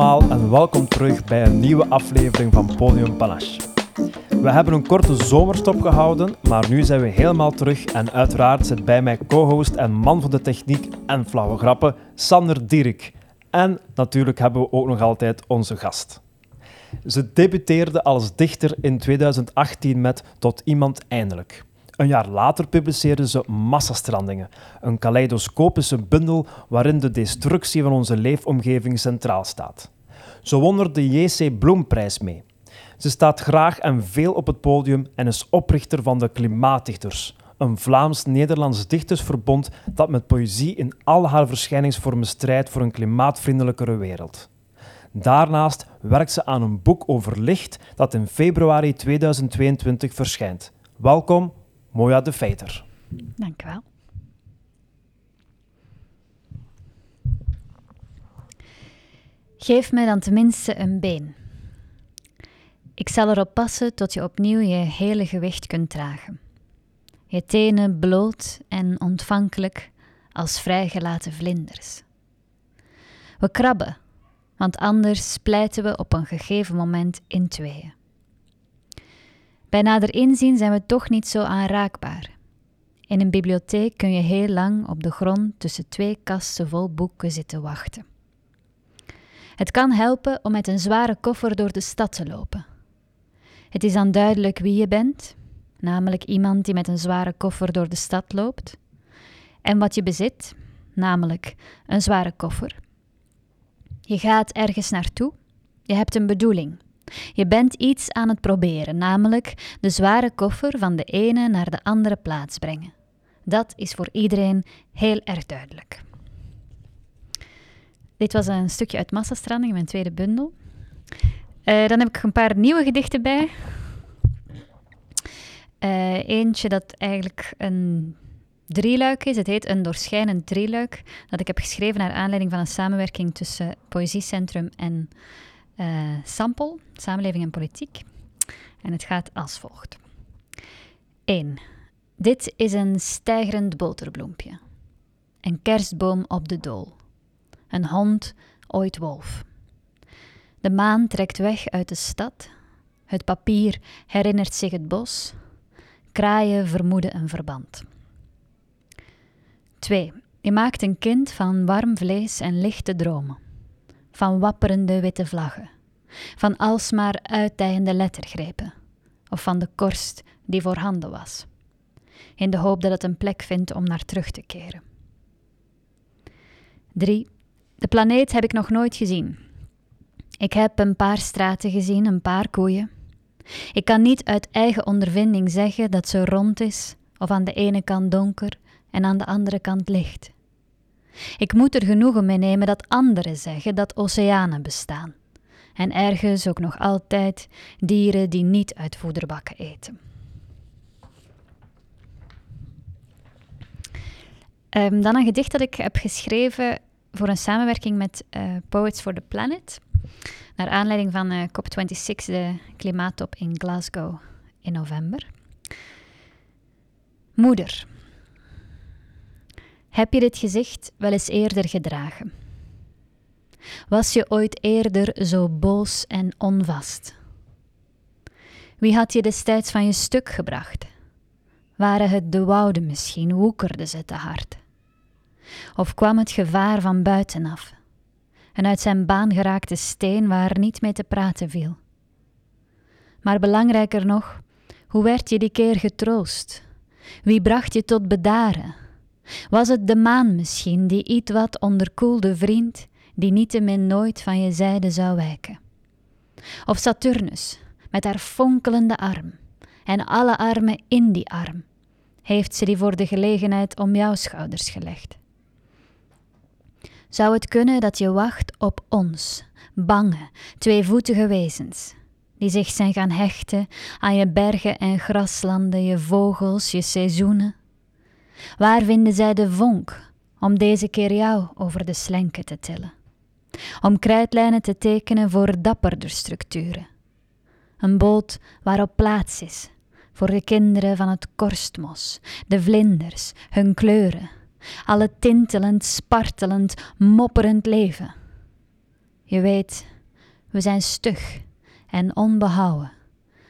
En welkom terug bij een nieuwe aflevering van Podium Panache. We hebben een korte zomerstop gehouden, maar nu zijn we helemaal terug en uiteraard zit bij mij co-host en man van de techniek en flauwe grappen, Sander Dierik. En natuurlijk hebben we ook nog altijd onze gast. Ze debuteerde als dichter in 2018 met Tot iemand eindelijk. Een jaar later publiceerde ze Massastrandingen, een kaleidoscopische bundel waarin de destructie van onze leefomgeving centraal staat. Ze won er de J.C. Bloemprijs mee. Ze staat graag en veel op het podium en is oprichter van de Klimaatdichters, een Vlaams-Nederlands dichtersverbond dat met poëzie in al haar verschijningsvormen strijdt voor een klimaatvriendelijkere wereld. Daarnaast werkt ze aan een boek over licht dat in februari 2022 verschijnt. Welkom, Moja de Feiter. Dank u wel. Geef mij dan tenminste een been. Ik zal erop passen tot je opnieuw je hele gewicht kunt dragen. Je tenen bloot en ontvankelijk als vrijgelaten vlinders. We krabben, want anders splijten we op een gegeven moment in tweeën. Bij nader inzien zijn we toch niet zo aanraakbaar. In een bibliotheek kun je heel lang op de grond tussen twee kasten vol boeken zitten wachten. Het kan helpen om met een zware koffer door de stad te lopen. Het is dan duidelijk wie je bent, namelijk iemand die met een zware koffer door de stad loopt, en wat je bezit, namelijk een zware koffer. Je gaat ergens naartoe, je hebt een bedoeling. Je bent iets aan het proberen, namelijk de zware koffer van de ene naar de andere plaats brengen. Dat is voor iedereen heel erg duidelijk. Dit was een stukje uit Massastranding, mijn tweede bundel. Uh, dan heb ik een paar nieuwe gedichten bij. Uh, eentje dat eigenlijk een drieluik is. Het heet Een doorschijnend drieluik. Dat ik heb geschreven naar aanleiding van een samenwerking tussen Poëziecentrum en uh, Sampel, Samenleving en Politiek. En het gaat als volgt. 1. Dit is een stijgerend boterbloempje. Een kerstboom op de dool. Een hond, ooit wolf. De maan trekt weg uit de stad. Het papier herinnert zich het bos. Kraaien vermoeden een verband. 2. Je maakt een kind van warm vlees en lichte dromen van wapperende witte vlaggen, van alsmaar uitdijende lettergrepen, of van de korst die voorhanden was, in de hoop dat het een plek vindt om naar terug te keren. 3. De planeet heb ik nog nooit gezien. Ik heb een paar straten gezien, een paar koeien. Ik kan niet uit eigen ondervinding zeggen dat ze rond is, of aan de ene kant donker en aan de andere kant licht. Ik moet er genoegen mee nemen dat anderen zeggen dat oceanen bestaan. En ergens ook nog altijd dieren die niet uit voederbakken eten. Um, dan een gedicht dat ik heb geschreven voor een samenwerking met uh, Poets for the Planet. Naar aanleiding van uh, COP26, de klimaattop in Glasgow in november. Moeder. Heb je dit gezicht wel eens eerder gedragen? Was je ooit eerder zo boos en onvast? Wie had je destijds van je stuk gebracht? Waren het de wouden misschien, woekerde ze te hard? Of kwam het gevaar van buitenaf, en uit zijn baan geraakte steen waar niet mee te praten viel? Maar belangrijker nog, hoe werd je die keer getroost? Wie bracht je tot bedaren? Was het de maan misschien, die iets wat onderkoelde vriend, die niettemin nooit van je zijde zou wijken? Of Saturnus, met haar fonkelende arm, en alle armen in die arm, heeft ze die voor de gelegenheid om jouw schouders gelegd? Zou het kunnen dat je wacht op ons, bange, tweevoetige wezens, die zich zijn gaan hechten aan je bergen en graslanden, je vogels, je seizoenen? Waar vinden zij de vonk om deze keer jou over de slenken te tillen? Om krijtlijnen te tekenen voor dapperder structuren. Een boot waarop plaats is voor de kinderen van het korstmos, de vlinders, hun kleuren, alle tintelend, spartelend, mopperend leven. Je weet, we zijn stug en onbehouden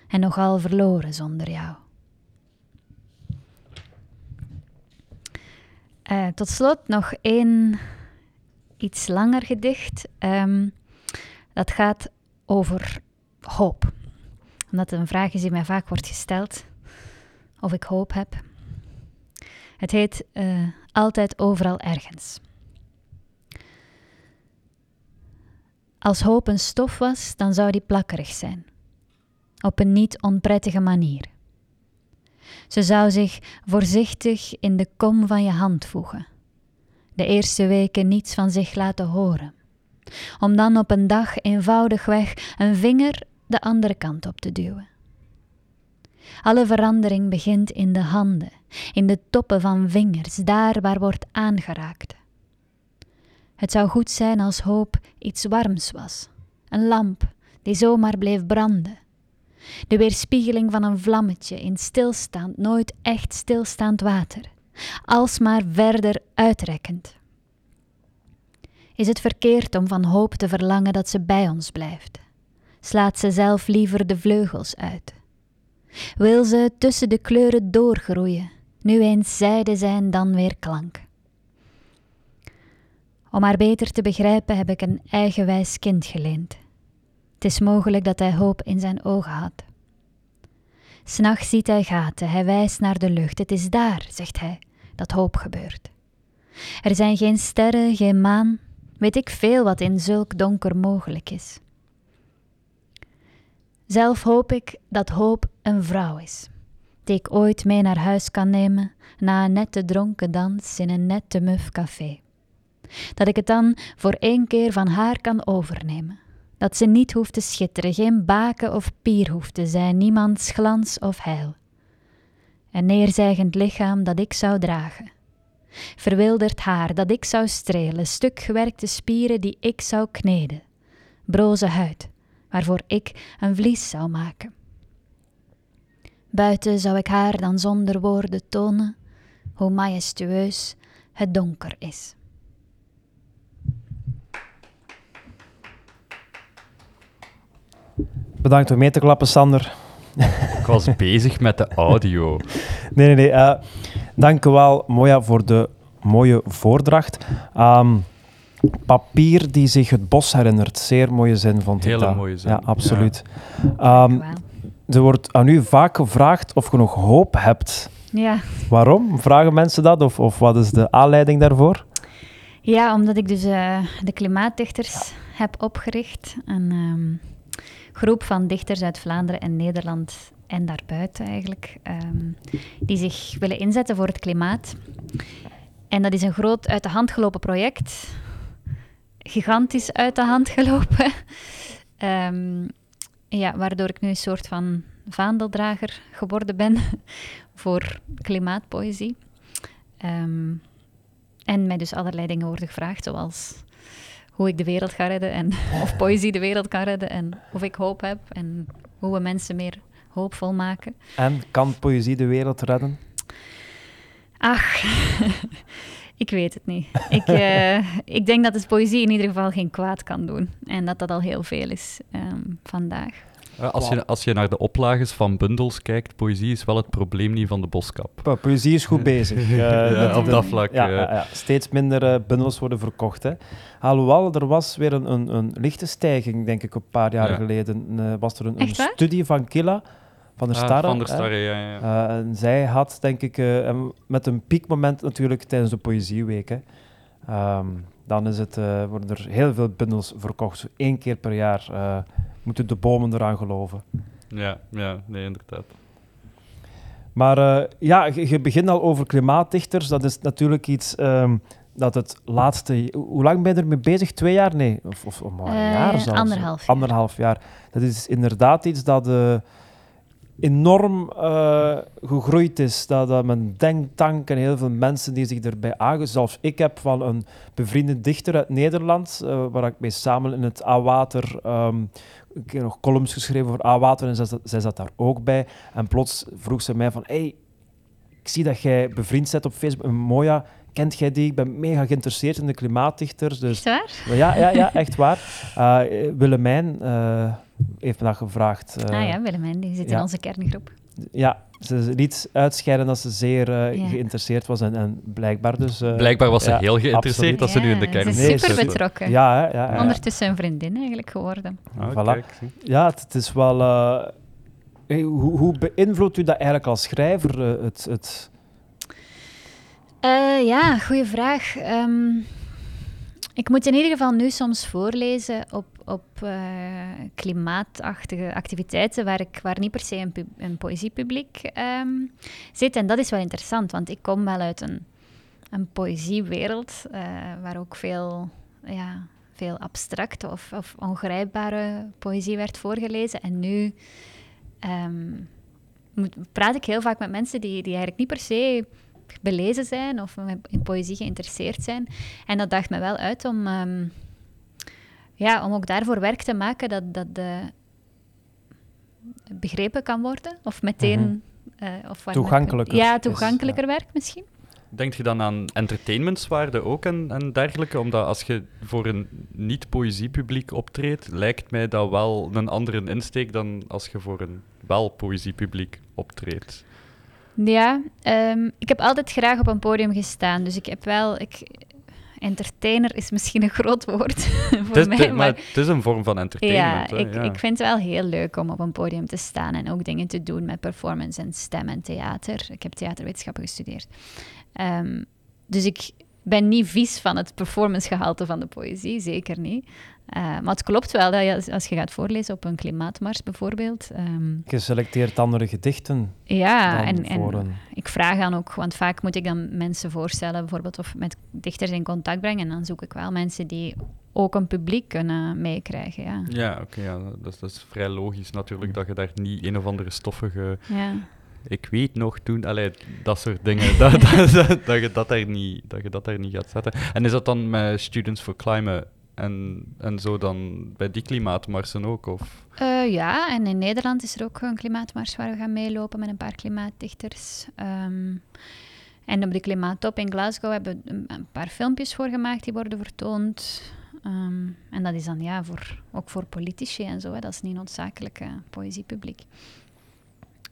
en nogal verloren zonder jou. Uh, tot slot nog één iets langer gedicht. Um, dat gaat over hoop. Omdat het een vraag is die mij vaak wordt gesteld. Of ik hoop heb. Het heet uh, Altijd overal ergens. Als hoop een stof was, dan zou die plakkerig zijn. Op een niet onprettige manier. Ze zou zich voorzichtig in de kom van je hand voegen. De eerste weken niets van zich laten horen. Om dan op een dag eenvoudigweg een vinger de andere kant op te duwen. Alle verandering begint in de handen, in de toppen van vingers, daar waar wordt aangeraakt. Het zou goed zijn als hoop iets warms was, een lamp die zomaar bleef branden. De weerspiegeling van een vlammetje in stilstaand, nooit echt stilstaand water, alsmaar verder uitrekkend. Is het verkeerd om van hoop te verlangen dat ze bij ons blijft? Slaat ze zelf liever de vleugels uit? Wil ze tussen de kleuren doorgroeien, nu eens zijde zijn, dan weer klank? Om haar beter te begrijpen heb ik een eigenwijs kind geleend. Het is mogelijk dat hij hoop in zijn ogen had. S'nachts ziet hij gaten, hij wijst naar de lucht. Het is daar, zegt hij, dat hoop gebeurt. Er zijn geen sterren, geen maan, weet ik veel wat in zulk donker mogelijk is. Zelf hoop ik dat hoop een vrouw is, die ik ooit mee naar huis kan nemen na een nette dronken dans in een nette muf café. Dat ik het dan voor één keer van haar kan overnemen. Dat ze niet hoeft te schitteren, geen baken of pier hoeft te zijn, niemands glans of heil. Een neerzijgend lichaam dat ik zou dragen. Verwilderd haar dat ik zou strelen, stuk gewerkte spieren die ik zou kneden. Broze huid, waarvoor ik een vlies zou maken. Buiten zou ik haar dan zonder woorden tonen hoe majestueus het donker is. Bedankt om mee te klappen, Sander. Ik was bezig met de audio. Nee, nee, nee. Uh, dank u wel, Moja, voor de mooie voordracht. Um, papier die zich het bos herinnert. Zeer mooie zin, vond ik Hele mooie zin. Ja, absoluut. Ja. Um, er wordt aan u vaak gevraagd of je nog hoop hebt. Ja. Waarom? Vragen mensen dat? Of, of wat is de aanleiding daarvoor? Ja, omdat ik dus uh, de klimaatdichters heb opgericht. Een um, groep van dichters uit Vlaanderen en Nederland en daarbuiten eigenlijk, um, die zich willen inzetten voor het klimaat. En dat is een groot uit de hand gelopen project. Gigantisch uit de hand gelopen. um, ja, waardoor ik nu een soort van vaandeldrager geworden ben voor klimaatpoëzie. Um, en mij dus allerlei dingen worden gevraagd, zoals hoe ik de wereld ga redden en of poëzie de wereld kan redden en of ik hoop heb en hoe we mensen meer hoopvol maken. En kan poëzie de wereld redden? Ach, ik weet het niet. Ik, uh, ik denk dat de poëzie in ieder geval geen kwaad kan doen. En dat dat al heel veel is um, vandaag. Als je, als je naar de oplages van bundels kijkt, poëzie is wel het probleem niet van de boskap. Po poëzie is goed bezig. Uh, ja, op dat vlak. Ja, ja, steeds minder uh, bundels worden verkocht. Hè. Alhoewel, er was weer een, een, een lichte stijging, denk ik, een paar jaar geleden. was er een, een studie van Killa van der Starre. Ah, van der Starre, ja. ja. Uh, en zij had, denk ik, uh, met een piekmoment natuurlijk tijdens de Poëzieweken. Um, dan is het, uh, worden er heel veel bundels verkocht. Zo één keer per jaar moeten de bomen eraan geloven. Ja, ja nee, inderdaad. Maar ja, je, je, begint al over klimaatdichters. Dat is natuurlijk iets um, dat het laatste... Hoe lang ben je ermee bezig? Twee jaar? Nee, of, of, of een jaar zelfs. Anderhalf jaar. Anderhalf jaar. Dat is inderdaad iets dat enorm uh, gegroeid is. Dat, dat mijn denktank en heel veel mensen die zich erbij. Zelfs ik heb van een bevriende dichter uit Nederland, uh, waar ik mee samen in het A-Water... Um, ik heb nog columns geschreven voor A-Water en zij zat, zij zat, daar ook bij. En plots vroeg ze mij van... Hey, ik zie dat jij bevriend bent op Facebook. Moja, kent jij die? Ik ben mega geïnteresseerd in de klimaatdichters. Dus, Echt waar? ja, ja, ja, echt waar. Uh, Willemijn heeft me dat gevraagd. Uh, ah ja, Willemijn, die zit ja. in onze kerngroep. Ja, ze liet uitscheiden dat ze zeer uh, ja. geïnteresseerd was en, en blijkbaar dus... Uh, blijkbaar was ze ja, heel geïnteresseerd dat ze nu in de kern Ze is super betrokken. Ja, hè, ja, Ondertussen een vriendin eigenlijk geworden. Ah, voilà. kijk. Ja, het, het, is wel... Uh, hey, hoe, hoe beïnvloedt u dat eigenlijk als schrijver, uh, het... het... Uh, ja, goede vraag. Um, ik moet in ieder geval nu soms voorlezen op, op uh, klimaatachtige activiteiten waar, ik, waar niet per se een, een poëziepubliek um, zit. En dat is wel interessant, want ik kom wel uit een, een poëziewereld uh, waar ook veel, ja, veel abstracte of, of ongrijpbare poëzie werd voorgelezen. En nu moet, praat ik heel vaak met mensen die, die eigenlijk niet per se belezen zijn of in poëzie geïnteresseerd zijn. En dat daagt me wel uit om, um, ja, om ook daarvoor werk te maken dat, dat de begrepen kan worden. Of meteen... Mm -hmm. uh, of toegankelijker. Ja, toegankelijker is, ja. werk misschien. Denk je dan aan entertainmentswaarde ook en, en dergelijke? Omdat als je voor een niet-poëziepubliek optreedt, lijkt mij dat wel een andere insteek dan als je voor een wel-poëziepubliek optreedt. Ja, um, ik heb altijd graag op een podium gestaan. Dus ik heb wel... Ik, entertainer is misschien een groot woord voor is, mij. Maar, maar het is een vorm van entertainment. Ja, ik, ja. ik vind het wel heel leuk om op een podium te staan en ook dingen te doen met performance en stem en theater. Ik heb theaterwetenschappen gestudeerd. Um, dus ik ben niet vies van het performancegehalte van de poëzie, zeker niet. Uh, maar het klopt wel dat je, als je gaat voorlezen op een klimaatmars bijvoorbeeld. Um, je selecteert andere gedichten. Ja, en, en een... ik vraag dan ook, want vaak moet ik dan mensen voorstellen, bijvoorbeeld of met dichters in contact brengen. En dan zoek ik wel mensen die ook een publiek kunnen meekrijgen. Ja, ja oké. Okay, ja. dat, dat, is vrij logisch natuurlijk dat je daar niet een of andere stoffige. Ja. Ik weet nog toen, allee, dat soort dingen, dat, dat, dat, dat, je dat, daar niet, dat je dat daar niet gaat zetten. En is dat dan met Students for Climate en, en zo dan bij die klimaatmarsen ook? Of? Uh, ja, en in Nederland is er ook een klimaatmars waar we gaan meelopen met een paar klimaatdichters. Um, en op de klimaattop in Glasgow hebben we een paar filmpjes voor gemaakt die worden vertoond. Um, en dat is dan ja, voor, ook voor politici en zo. Hè. Dat is niet noodzakelijk uh, poëziepubliek.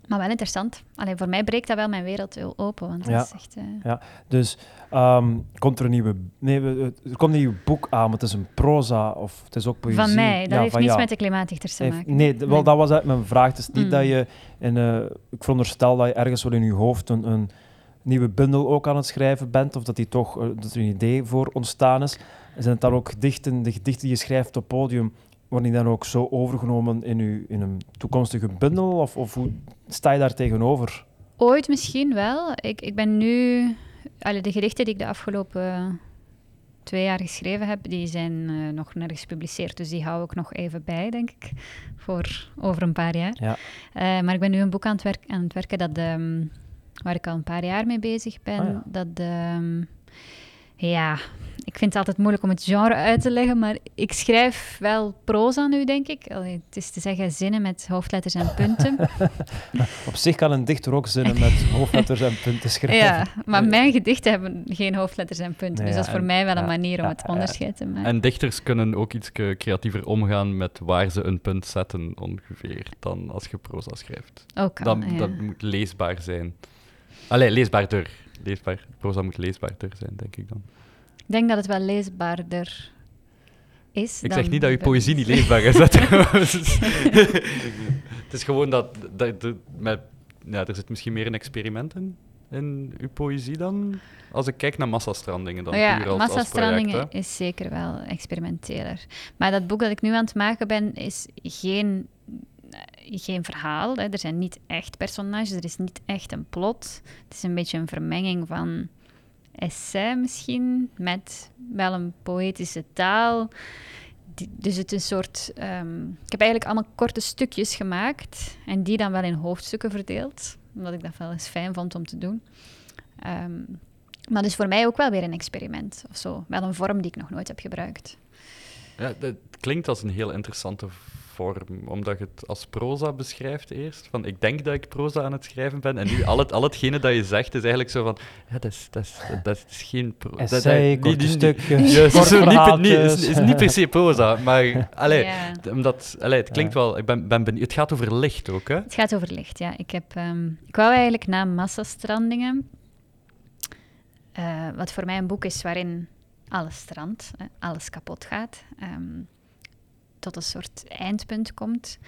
Maar wel interessant. Allee, voor mij breekt dat wel mijn wereld heel open. Want ja. dat is echt, uh... ja. Dus um, komt er een nieuwe... Nee, er komt een nieuw boek aan, maar het is een proza of het is ook poëzie. Van mij. Dat ja, heeft niets ja. met de klimaatdichters te maken. Nee, wel, dat was uit mijn vraag. Het is niet Mm. dat je... In, uh, ik veronderstel dat je ergens wel in je hoofd een, een nieuwe bundel ook aan het schrijven bent, of dat, die toch, uh, dat er een idee voor ontstaan is. Zijn het dan ook gedichten, de gedichten die je schrijft op podium, worden die dan ook zo overgenomen in, uw, in een toekomstige bundel? Of, of hoe sta je daar tegenover? Ooit misschien wel. Ik, ik ben nu... Allee, de gedichten die ik de afgelopen twee jaar geschreven heb, die zijn uh, nog nergens gepubliceerd. Dus die hou ik nog even bij, denk ik, voor over een paar jaar. Ja. Uh, maar ik ben nu een boek aan het, werk, aan het werken dat, um, waar ik al een paar jaar mee bezig ben. Ah, ja. Dat um, ja, ik vind het altijd moeilijk om het genre uit te leggen, maar ik schrijf wel proza nu, denk ik. Allee, het is te zeggen zinnen met hoofdletters en punten. Op zich kan een dichter ook zinnen met hoofdletters en punten schrijven. Ja, maar mijn gedichten hebben geen hoofdletters en punten. Nee, dus dat is voor en- mij wel een ja, manier om het onderscheid te maken. En dichters kunnen ook iets creatiever omgaan met waar ze een punt zetten, ongeveer, dan als je proza schrijft. Ook Dan, ja. Dat moet leesbaar zijn. Allee, leesbaarder. Leesbaar. Proza moet leesbaarder zijn, denk ik dan. Ik denk dat het wel leesbaarder is. Ik zeg niet dat de- poëzie niet leesbaar is. trouwens. het is gewoon dat, dat, dat- met, ja, er zit misschien meer een experiment in, in uw poëzie dan. Als ik kijk naar massastrandingen dan Oh ja, als, als Massastrandingen project. is zeker wel experimenteler. Maar dat boek dat ik nu aan het maken ben, is geen, geen verhaal. Hè. Er zijn niet echt personages, er is niet echt een plot. Het is een beetje een vermenging van essay misschien, met wel een poëtische taal. Dus het is een soort... ehm, ik heb eigenlijk allemaal korte stukjes gemaakt en die dan wel in hoofdstukken verdeeld. Omdat ik dat wel eens fijn vond om te doen. Ehm, maar dus voor mij ook wel weer een experiment of zo. Wel een vorm die ik nog nooit heb gebruikt. Ja, dat klinkt als een heel interessante vorm, omdat je het als proza beschrijft eerst. Van, ik denk dat ik proza aan het schrijven ben, en nu al, het, al hetgene dat je zegt is eigenlijk zo van, ja, dat is, dat is, dat is geen proza. Essay, korte stukjes, Juist, kort zo, niet, niet, is, is niet per se proza, maar allee, Ja. omdat, allee, het klinkt wel, ik ben, ben benieuwd, het gaat over licht ook, hè? Het gaat over licht, ja. Ik, heb, ehm, ik wou eigenlijk na massastrandingen, eh, wat voor mij een boek is waarin alles strandt, eh, alles kapot gaat, ehm, tot een soort eindpunt komt.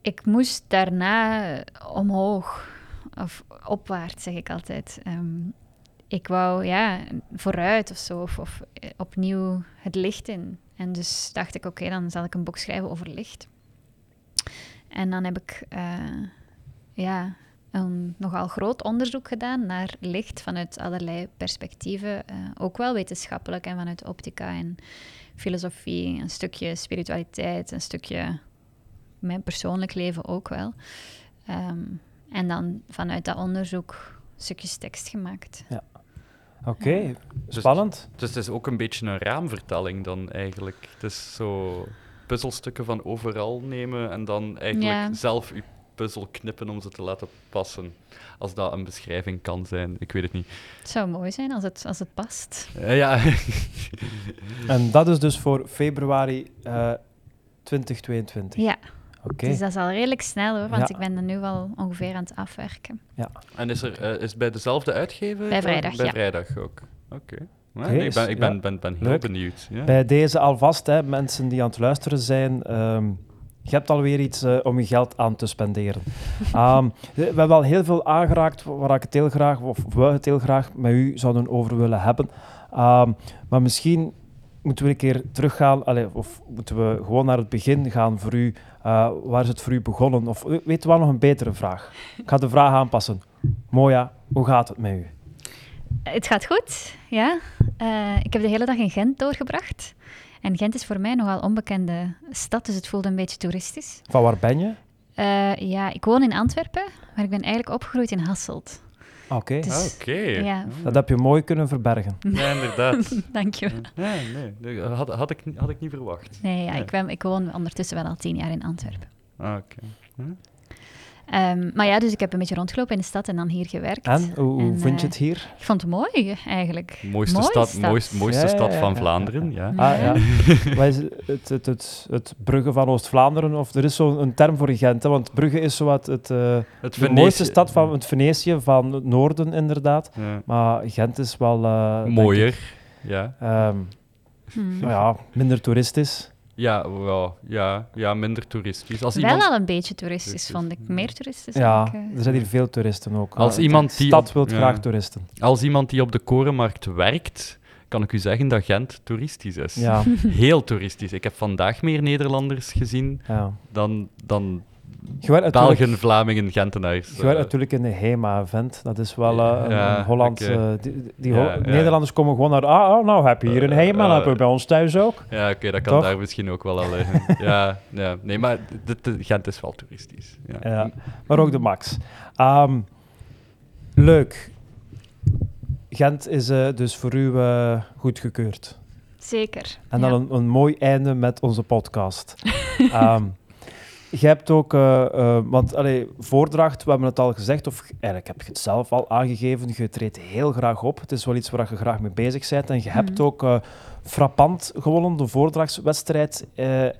Ik moest daarna omhoog, of opwaarts zeg ik altijd. Ehm, ik wou ja, vooruit of zo, of, of eh, opnieuw het licht in. En dus dacht ik, oké, dan zal ik een boek schrijven over licht. En dan heb ik eh, ja, een nogal groot onderzoek gedaan naar licht vanuit allerlei perspectieven. eh, ook wel wetenschappelijk en vanuit optica en filosofie, een stukje spiritualiteit, een stukje mijn persoonlijk leven ook wel. Ehm, en dan vanuit dat onderzoek stukjes tekst gemaakt. Oké, Dus- spannend. Dus het is ook een beetje een raamvertelling dan eigenlijk. Het is zo puzzelstukken van overal nemen en dan eigenlijk Ja. zelf je puzzel knippen om ze te laten passen. Als dat een beschrijving kan zijn, ik weet het niet. Het zou mooi zijn als het, als het past. Eh, ja, En dat is dus voor februari eh 2022. Ja, Oké. dus dat is al redelijk snel hoor, want Ja. ik ben er nu al ongeveer aan het afwerken. en is, er, eh, is bij dezelfde uitgever? Bij Vrijdag, Bij ja. Vrijdag ook. Oké. Ja, nee, ik ben, ik ben, ja. ben, ben heel Leuk. benieuwd. Ja. Bij deze alvast, hè, mensen die aan het luisteren zijn, ehm, je hebt alweer iets eh, om je geld aan te spenderen. Ehm, we hebben al heel veel aangeraakt waar ik het heel graag, of we het heel graag met u zouden over willen hebben. Ehm, maar misschien moeten we een keer teruggaan, allee, of moeten we gewoon naar het begin gaan voor u. Eh, waar is het voor u begonnen? Of weet wel nog een betere vraag? Ik ga de vraag aanpassen. Moja, hoe gaat het met u? Het gaat goed, ja. Eh, ik heb de hele dag in Gent doorgebracht. En Gent is voor mij nogal onbekende stad, dus het voelde een beetje toeristisch. Van waar ben je? Eh, ja, ik woon in Antwerpen, maar ik ben eigenlijk opgegroeid in Hasselt. Oké, Dus- Oké. Ja. dat heb je mooi kunnen verbergen. Ja, inderdaad. Dank je. Nee, nee, dat had, had, ik, niet- had ik niet verwacht. Nee, ja, ik, ben, ik woon ondertussen wel al tien jaar in Antwerpen. Ah, Oké. Ehm, maar ja, dus ik heb een beetje rondgelopen in de stad en dan hier gewerkt. En, hoe, hoe En, vind je eh, het hier? Ik vond het mooi, eigenlijk. Mooiste, Mooie stad, stad. Mooiste, mooiste Ja, stad ja, van ja, Vlaanderen, ja. Ah ja. Is het, het, het, het Brugge van Oost-Vlaanderen? Of er is zo'n term voor Gent, hè? want Brugge is zowat het, eh, Het de Venetië- mooiste stad van het Venetië van het noorden, inderdaad. Ja. Maar Gent is wel eh, Mooier, ik, ja. ehm, Hmm. nou ja, minder toeristisch. Ja, wel, ja, ja, minder toeristisch. Als Wel iemand, al een beetje toeristisch, vond ik. Meer toeristisch. Ja, denk ik, eh. er zijn hier veel toeristen ook. Als Eh, iemand de die stad op- wil ja. graag toeristen. als iemand die op de Korenmarkt werkt, kan ik u zeggen dat Gent toeristisch is. Ja, Heel toeristisch. Ik heb vandaag meer Nederlanders gezien ja. dan, dan Belgen, Vlamingen, Gentenaars. je werkt Eh, natuurlijk in de HEMA-event. Dat is wel eh, een, Ja, een Holland... eh, die die Ja, Ho- ja. Nederlanders komen gewoon naar... Ah, oh, nou heb je hier een HEMA, dat hebben we bij ons thuis ook. Ja, oké, dat kan Toch? daar misschien ook wel al liggen. ja, ja, nee, maar Gent is wel toeristisch. Ja. Ja, maar ook de max. Ehm, leuk. Gent is eh, dus voor u goedgekeurd. Zeker. En ja. dan een, een mooi einde met onze podcast. Ehm, je hebt ook, eh, eh, want allee, voordracht, we hebben het al gezegd, of eigenlijk heb je het zelf al aangegeven, je treedt heel graag op. Het is wel iets waar je graag mee bezig bent. En je hebt Mhm. ook eh, frappant gewonnen, de voordrachtswedstrijd.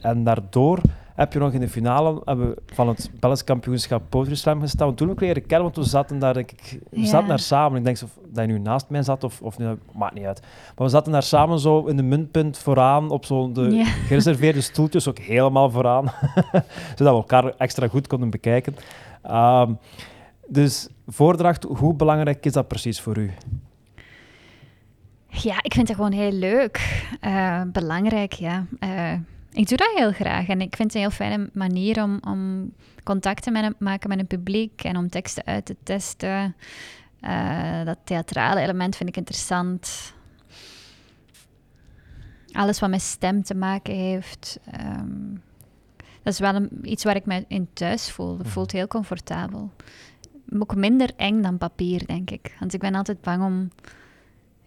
en daardoor heb je nog in de finale hebben we van het Belgisch kampioenschap Poetry Slam gestaan. Want toen ook leren kennen, want we zaten daar, denk ik, we Ja. zaten daar samen. Ik denk zo- dat je nu naast mij zat, of, of nee, maakt niet uit. Maar we zaten daar samen zo in de muntpunt vooraan, op zo'n de Ja. gereserveerde stoeltjes, ook helemaal vooraan. Zodat we elkaar extra goed konden bekijken. Ehm, dus voordracht, hoe belangrijk is dat precies voor u? Ja, ik vind het gewoon heel leuk. Eh, belangrijk, ja. Eh, ik doe dat heel graag. En ik vind het een heel fijne manier om, om contacten met, maken met een publiek en om teksten uit te testen. Eh, dat theatrale element vind ik interessant. Alles wat met stem te maken heeft. ehm, dat is wel een- iets waar ik me in thuis voel. Het voelt heel comfortabel. Ook minder eng dan papier, denk ik. Want ik ben altijd bang om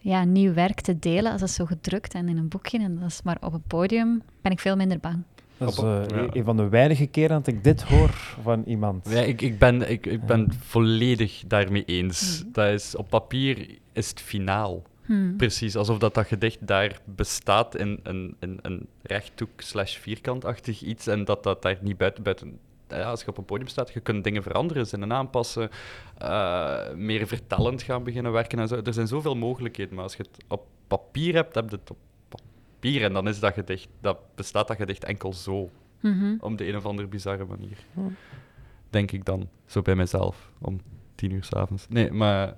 ja, nieuw werk te delen als dat zo gedrukt en in een boekje en dat is maar op een podium, ben ik veel minder bang. Dat is eh, ja. een van de weinige keren dat ik dit hoor van iemand. Ja, ik, ik ben, ik, ik ben volledig daarmee eens. Mhm. Dat is, op papier is het finaal. Hmm. Precies, alsof dat, dat gedicht daar bestaat in een, in, een rechthoek slash vierkantachtig iets en dat dat daar niet buiten... buiten als je op een podium staat, je kunt dingen veranderen, zinnen aanpassen, eh, meer vertellend gaan beginnen werken en zo. Er zijn zoveel mogelijkheden, maar als je het op papier hebt, heb je het op papier en dan is dat gedicht, dat bestaat dat gedicht enkel zo, Mhm. op de een of andere bizarre manier. Denk ik dan, zo bij mezelf, om tien uur s'avonds. Nee, maar...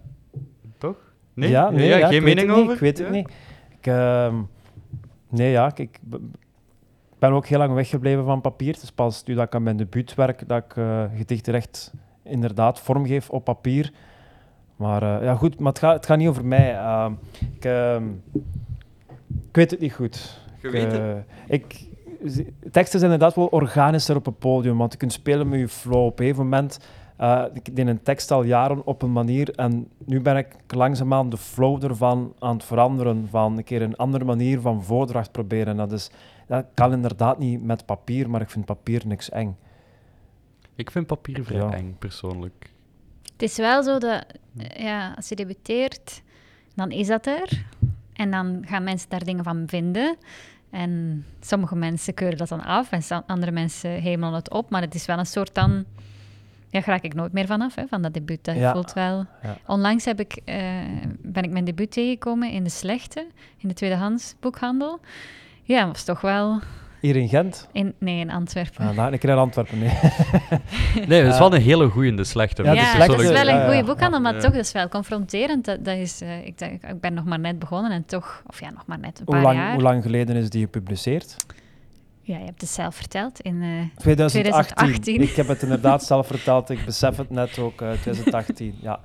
Toch? Nee? Ja, nee, ja, ja, geen mening niet, over? Ik weet het Ja? niet. Ik, ehm, nee, ja, ik, ben ook heel lang weggebleven van papier. Het is pas nu dat ik aan mijn debuutwerk, dat ik eh, gedichten echt inderdaad vormgeef op papier. Maar eh, ja, goed, maar het gaat, het gaat niet over mij. Ehm, ik, ehm, ik weet het niet goed. Je weet het. Eh, ik, z- teksten zijn inderdaad wel organischer op een podium, want je kunt spelen met je flow. Op een gegeven moment, eh, ik deed een tekst al jaren op een manier en nu ben ik langzaamaan de flow ervan aan het veranderen, van een keer een andere manier van voordracht proberen. En dat, is, dat kan inderdaad niet met papier, maar ik vind papier niks eng. Ik vind papier vrij Ja. eng, persoonlijk. Het is wel zo dat eh, ja, als je debuteert, dan is dat er. En dan gaan mensen daar dingen van vinden. En sommige mensen keuren dat dan af en andere mensen hemelen het op. Maar het is wel een soort dan... Ja, ga ik nooit meer vanaf, hè, van dat debuut. Dat Ja. voelt wel... Ja. Onlangs heb ik, eh, ben ik mijn debuut tegengekomen in De Slechte, in de tweedehands boekhandel. Ja, dat was toch wel... Hier in Gent? In, nee, in Antwerpen. Ah, nou, keer in Antwerpen, nee. Nee, het is wel een hele goeie, de slechte. Ja, Ja, de dat slechte- is wel een ja, goede boekhandel, maar Ja. toch dat is wel confronterend. Dat, dat is, eh, ik, denk, ik ben nog maar net begonnen en toch, of ja, nog maar net een Hoe paar lang, jaar. hoe lang geleden is die gepubliceerd? Ja, je hebt het zelf verteld. In, eh, 2018. 2018. Ik heb het inderdaad zelf verteld. Ik besef het net ook, eh 2018. Ja.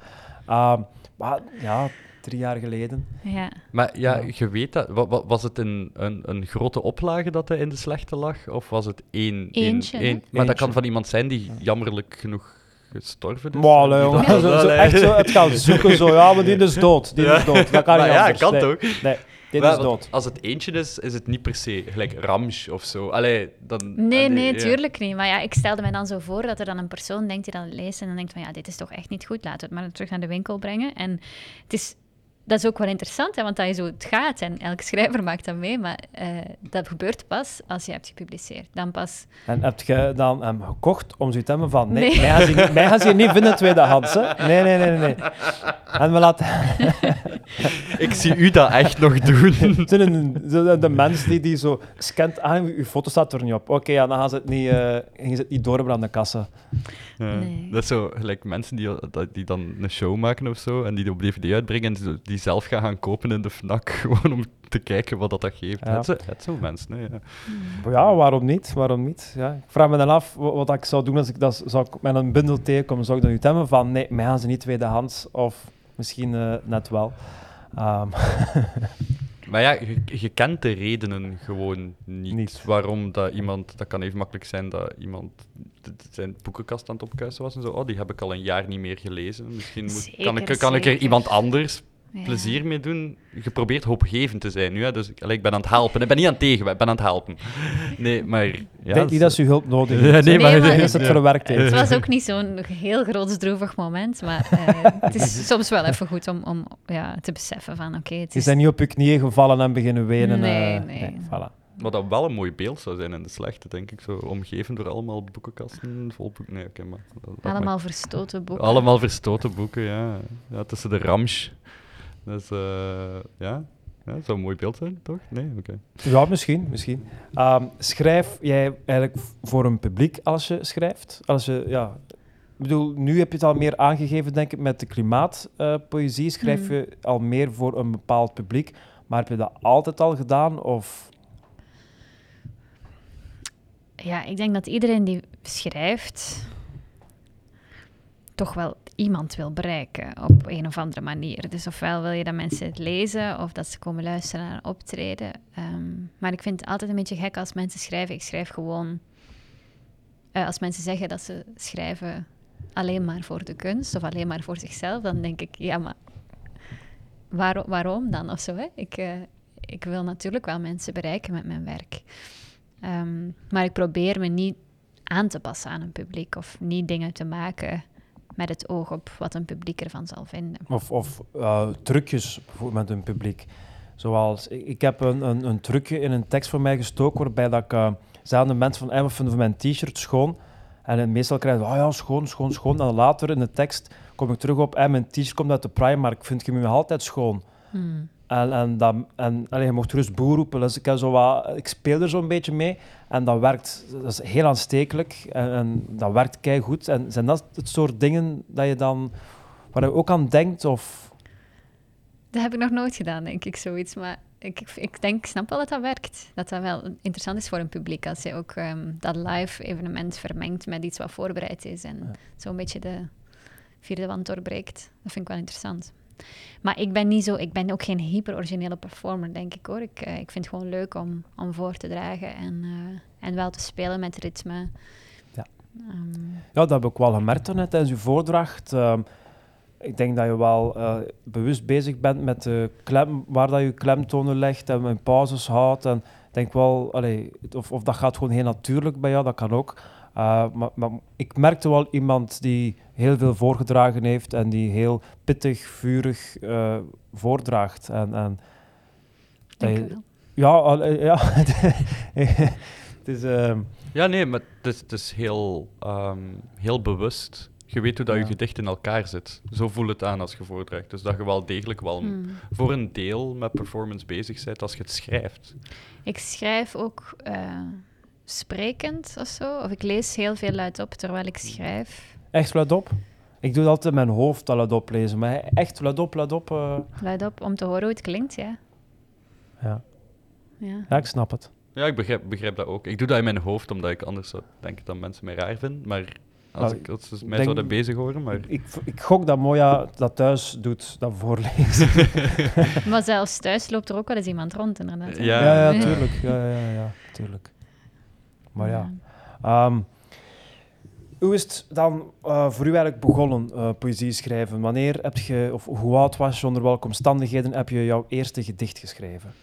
Ehm, maar ja, drie jaar geleden. ja. Maar ja, Ja. je weet dat. wa- wa- Was het een, een, een grote oplage dat hij in de slechte lag? Of was het één? Eentje, één- Maar dat kan van iemand zijn die jammerlijk genoeg gestorven is. Maar, allee, Die jongen, dat- zo, zo, Allee. echt zo, het gaan zoeken zo. Ja, maar die is dood. Die Ja. is dood. Dat kan Maar niet ja, anders. kan nee. toch? Nee, is dood. Als het eentje is, is het niet per se gelijk Ramsch of zo. Allee, dan... Nee, allee, nee, ja. tuurlijk niet. Maar ja, ik stelde mij dan zo voor dat er dan een persoon denkt die dat leest en dan denkt van ja, dit is toch echt niet goed, laten we het maar terug naar de winkel brengen. En het is, dat is ook wel interessant, hè, want dat is hoe het gaat en elke schrijver maakt dat mee, maar eh, dat gebeurt pas als je hebt gepubliceerd. Dan pas... En heb je dan hem gekocht om zoiets te hebben van... Nee, Nee. Mij, gaan ze, niet- mij gaan ze hier niet vinden tweedehands. Hè? Nee, nee, nee, nee, nee. En we laten... Ik zie u dat echt nog doen. Het zijn een- de, de mens die, die zo scant aan, uw foto staat er niet op. Oké, ja, dan gaan ze het niet, eh, gaan ze het niet doorbrengen aan de kassa. Ja. Nee. Dat is zo gelijk mensen die, dat- die dan een show maken of zo en die op DVD uitbrengen die zelf gaan gaan kopen in de FNAC gewoon om te kijken wat dat, dat geeft. Ja. Het zijn mensen, hè, ja. Maar ja, waarom niet? Waarom niet? Ja. Ik vraag me dan af wa- wat, ik zou doen als ik dat zou ik met een bundel tegenkom. Zou ik dan niet hebben van nee, mij gaan ze niet tweedehands of misschien eh, net wel. Ehm, Maar ja, je, je kent de redenen gewoon niet, Niet. waarom dat iemand... Dat kan even makkelijk zijn dat iemand zijn boekenkast aan het opkuisen was en zo. Oh, die heb ik al een jaar niet meer gelezen. Misschien moet, kan, ik, kan ik er iemand anders Ja. plezier mee doen. Je probeert hoopgevend te zijn nu, hè. Dus allee, ik ben aan het helpen. Ik ben niet aan het tegen, ik ben aan het helpen. Nee, maar... Ja, ik denk niet dat ze hulp nodig heeft. Ja, nee, maar- ze het ja. verwerkt heeft. Het was ook niet zo'n heel grootsdroevig moment, maar eh, het is soms wel even goed om, om ja, te beseffen van oké, het Je is... bent niet op je knieën gevallen en beginnen wenen. Nee, eh, nee. voilà. Wat dat wel een mooi beeld zou zijn in de slechte, denk ik. Zo omgeven door allemaal boekenkasten vol boeken. Nee, oké, maar... dat- dat Allemaal verstoten boeken. Allemaal verstoten boeken, ja. ja tussen de Ramsch. Dus eh, ja. ja, dat zou een mooi beeld zijn, toch? Nee, oké. Ja, misschien. misschien. Ehm, schrijf jij eigenlijk voor een publiek als je schrijft? Als je, ja, ik bedoel, nu heb je het al meer aangegeven, denk ik, met de klimaatpoëzie. schrijf Mhm. je al meer voor een bepaald publiek. Maar heb je dat altijd al gedaan? Of... Ja, ik denk dat iedereen die schrijft toch wel iemand wil bereiken op een of andere manier. Dus ofwel wil je dat mensen het lezen of dat ze komen luisteren naar een optreden. Ehm, maar ik vind het altijd een beetje gek als mensen schrijven. Ik schrijf gewoon... eh, als mensen zeggen dat ze schrijven alleen maar voor de kunst of alleen maar voor zichzelf, dan denk ik, ja, maar waar, waarom dan of zo? Hè? Ik, eh, ik wil natuurlijk wel mensen bereiken met mijn werk. Ehm, maar ik probeer me niet aan te passen aan een publiek of niet dingen te maken met het oog op wat een publiek ervan zal vinden. Of, of uh, trucjes met een publiek. Zoals, ik, ik heb een, een, een, trucje in een tekst voor mij gestoken waarbij dat ik... Uh, zijn de mensen van, even van mijn t-shirt schoon. En meestal krijg je, oh ja, schoon, schoon, schoon. En later in de tekst kom ik terug op, en mijn t-shirt komt uit de Primark, vind je me altijd schoon? Hmm. En, en, dat, en allee, je mocht gerust boer roepen. Dus ik, zo wat, ik speel er zo'n beetje mee en dat werkt. Dat is heel aanstekelijk en, en dat werkt kei goed. En zijn dat het soort dingen dat je dan, waar je ook aan denkt? Of... Dat heb ik nog nooit gedaan, denk ik, zoiets. Maar ik, ik denk, ik snap wel dat dat werkt. Dat dat wel interessant is voor een publiek. Als je ook ehm, dat live evenement vermengt met iets wat voorbereid is. En ja. zo'n beetje de vierde wand doorbreekt. Dat vind ik wel interessant. Maar ik ben niet zo, ik ben ook geen hyper-originele performer, denk ik hoor. Ik, uh, ik vind het gewoon leuk om, om voor te dragen en, uh, en wel te spelen met ritme. Ja, um, ja dat heb ik wel gemerkt net tijdens uw voordracht. Uh, ik denk dat je wel uh, bewust bezig bent met de klem, waar dat je klemtonen legt en met pauzes houdt. En ik denk wel, allee, of, of dat gaat gewoon heel natuurlijk bij jou, dat kan ook. Uh, maar, maar, ik merkte wel iemand die heel veel voorgedragen heeft en die heel pittig, vurig uh, voordraagt. En, en je, ja, ja het is. Uh, ja, nee, maar het is, het is heel, um, heel bewust. Je weet hoe dat ja. je gedicht in elkaar zit. Zo voelt het aan als je voordraagt. Dus dat je wel degelijk wel hmm. voor een deel met performance bezig bent als je het schrijft. Ik schrijf ook sprekend of zo. Of ik lees heel veel luidop terwijl ik schrijf. Echt luidop? Ik doe altijd mijn hoofd al luidop lezen, maar echt luidop, luidop... Uh... Luidop, om te horen hoe het klinkt, ja. Ja. Ja, ja ik snap het. Ja, ik begrijp, begrijp dat ook. Ik doe dat in mijn hoofd, omdat ik anders zou denken dat mensen mij raar vinden. Maar als, nou, ik, als ze mij denk, zouden bezig horen. Maar... Ik, ik gok dat Moja dat thuis doet, dat voorlezen. maar zelfs thuis loopt er ook wel eens iemand rond, inderdaad. Ja, ja, ja tuurlijk. Ja, ja, ja, tuurlijk. Maar ja. Um, hoe is het dan uh, voor u eigenlijk begonnen, uh, poëzie schrijven? Wanneer heb je, of hoe oud was je, onder welke omstandigheden heb je jouw eerste gedicht geschreven?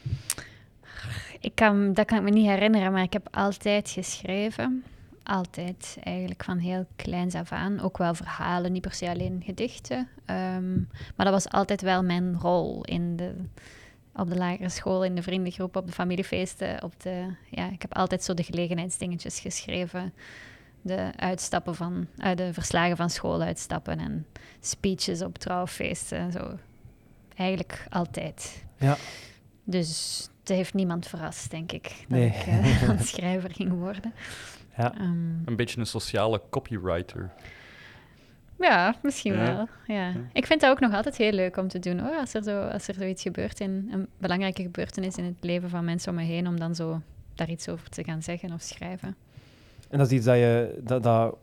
Ik kan, dat kan ik me niet herinneren, maar ik heb altijd geschreven. Altijd, eigenlijk van heel kleins af aan. Ook wel verhalen, niet per se alleen gedichten. Um, maar dat was altijd wel mijn rol in de, op de lagere school, in de vriendengroep, op de familiefeesten. Op de, ja, ik heb altijd zo de gelegenheidsdingetjes geschreven. De uitstappen van, uh, de verslagen van school uitstappen en speeches op trouwfeesten. Zo. Eigenlijk altijd. Ja. Dus het heeft niemand verrast, denk ik, dat nee. ik uh, een schrijver ging worden. Ja. Um, een beetje een sociale copywriter. Ja, misschien ja. wel. Ja. Ik vind dat ook nog altijd heel leuk om te doen hoor. Als er, zo, als er zoiets gebeurt in een belangrijke gebeurtenis in het leven van mensen om me heen, om dan zo daar iets over te gaan zeggen of schrijven. En dat is iets dat, je, dat, dat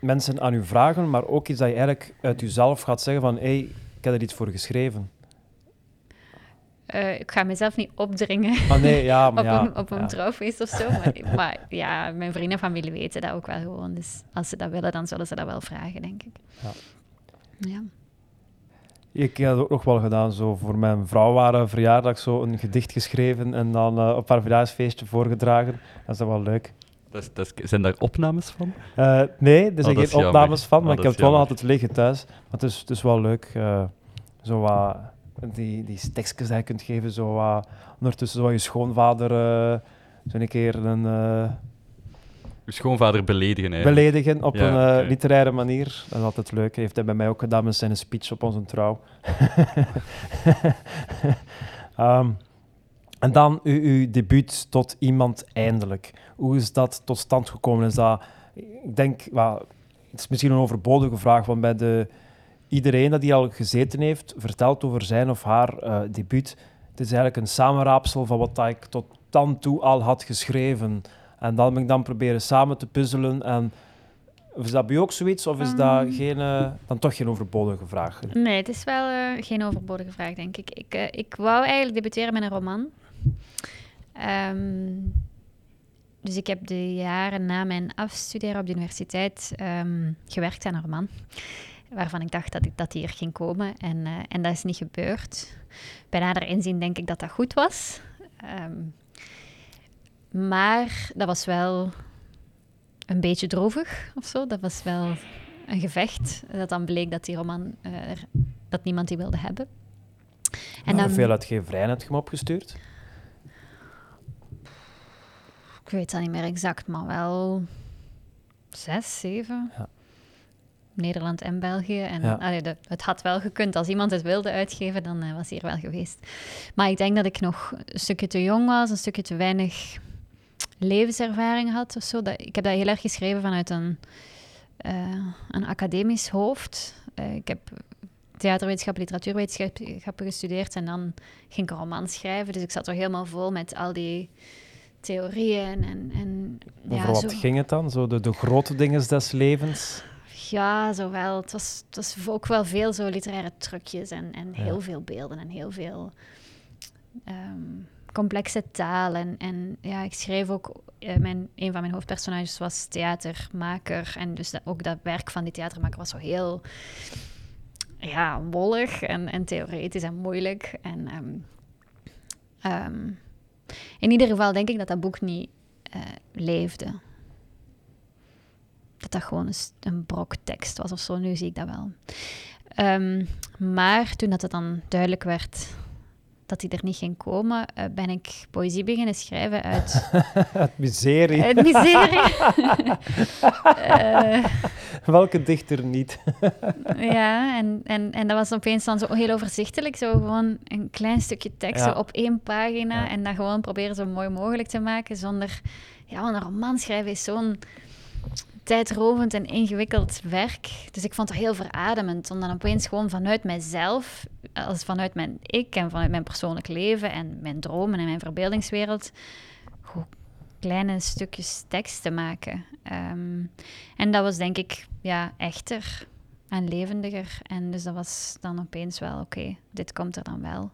mensen aan u vragen, maar ook iets dat je eigenlijk uit jezelf gaat zeggen van hé, hey, ik heb er iets voor geschreven. Uh, ik ga mezelf niet opdringen oh, nee, ja, maar op, ja, een, op een trouwfeest of zo. Maar, maar, ja, mijn vrienden en familie weten dat ook wel gewoon. Dus als ze dat willen, dan zullen ze dat wel vragen, denk ik. Ja. ja. Ik heb het ook nog wel gedaan. Zo voor mijn vrouw waren verjaardag zo een gedicht geschreven en dan uh, op haar verjaarsfeestje voorgedragen. Dat is wel leuk. Dat, dat, zijn daar opnames van? Uh, nee, er zijn oh, geen opnames van, maar oh, ik heb het wel altijd liggen thuis. Maar het is, het is wel leuk. Uh, zo wat die, die tekstjes die je kunt geven. Zo, uh, ondertussen zo je schoonvader uh, zo een keer een... Je schoonvader beledigen eigenlijk. Beledigen op ja, een okay. literaire manier. Dat is altijd leuk. Heeft hij bij mij ook gedaan met zijn speech op onze trouw. um, en dan uw, uw debuut tot iemand eindelijk. Hoe is dat tot stand gekomen? Is dat, ik denk, well, het is misschien een overbodige vraag, want bij de iedereen dat hier al gezeten heeft, vertelt over zijn of haar uh, debuut. Het is eigenlijk een samenraapsel van wat ik tot dan toe al had geschreven. En dan ben ik dan proberen samen te puzzelen. En is dat bij ook zoiets, of is um, dat geen, uh, dan toch geen overbodige vraag? Nee, het is wel uh, geen overbodige vraag, denk ik. Ik, uh, ik wou eigenlijk debuteren met een roman. Um, dus ik heb de jaren na mijn afstuderen op de universiteit um, gewerkt aan een roman waarvan ik dacht dat, ik, dat die er ging komen. En, eh, en dat is niet gebeurd. Bij nader inzien denk ik dat dat goed was. Ehm, maar dat was wel een beetje droevig of zo. Dat was wel een gevecht. Dat dan bleek dat die roman, eh, dat niemand die wilde hebben. En dan, hoeveel uitgeverijen heb je hem opgestuurd? Ik weet dat niet meer exact, maar wel zes, zeven. Ja. Nederland en België. En ja. de, het had wel gekund. Als iemand het wilde uitgeven, dan uh, was hij er wel geweest. Maar ik denk dat ik nog een stukje te jong was, een stukje te weinig levenservaring had of zo. Dat, ik heb dat heel erg geschreven vanuit een, uh, een academisch hoofd. Uh, ik heb theaterwetenschap, literatuurwetenschappen gestudeerd en dan ging ik een roman schrijven. Dus ik zat er helemaal vol met al die theorieën. En, en, Over wat ging het dan? Zo de, de grote dingen des levens? Ja, zowel. Het was, het was ook wel veel zo literaire trucjes en, en heel veel beelden en heel veel um, complexe taal. En, en ja, ik schreef ook, uh, mijn, een van mijn hoofdpersonages was theatermaker. En dus dat, ook dat werk van die theatermaker was zo heel ja, wollig en, en theoretisch en moeilijk. En um, um, in ieder geval denk ik dat dat boek niet uh, leefde. Dat dat gewoon een, brok tekst was of zo. Nu zie ik dat wel. Um, maar toen dat het dan duidelijk werd dat hij er niet ging komen, uh, ben ik poëzie beginnen schrijven uit... het miserie. Het miserie. uh, Welke dichter niet? ja, en, en, en dat was opeens dan zo heel overzichtelijk. Zo gewoon een klein stukje tekst op één pagina en dat gewoon proberen zo mooi mogelijk te maken zonder... Ja, want een roman schrijven is zo'n tijdrovend en ingewikkeld werk. Dus ik vond het heel verademend om dan opeens gewoon vanuit mijzelf, als vanuit mijn ik en vanuit mijn persoonlijk leven en mijn dromen en mijn verbeeldingswereld, kleine stukjes tekst te maken. Um, en dat was denk ik ja, echter en levendiger. En dus dat was dan opeens wel, oké, dit komt er dan wel.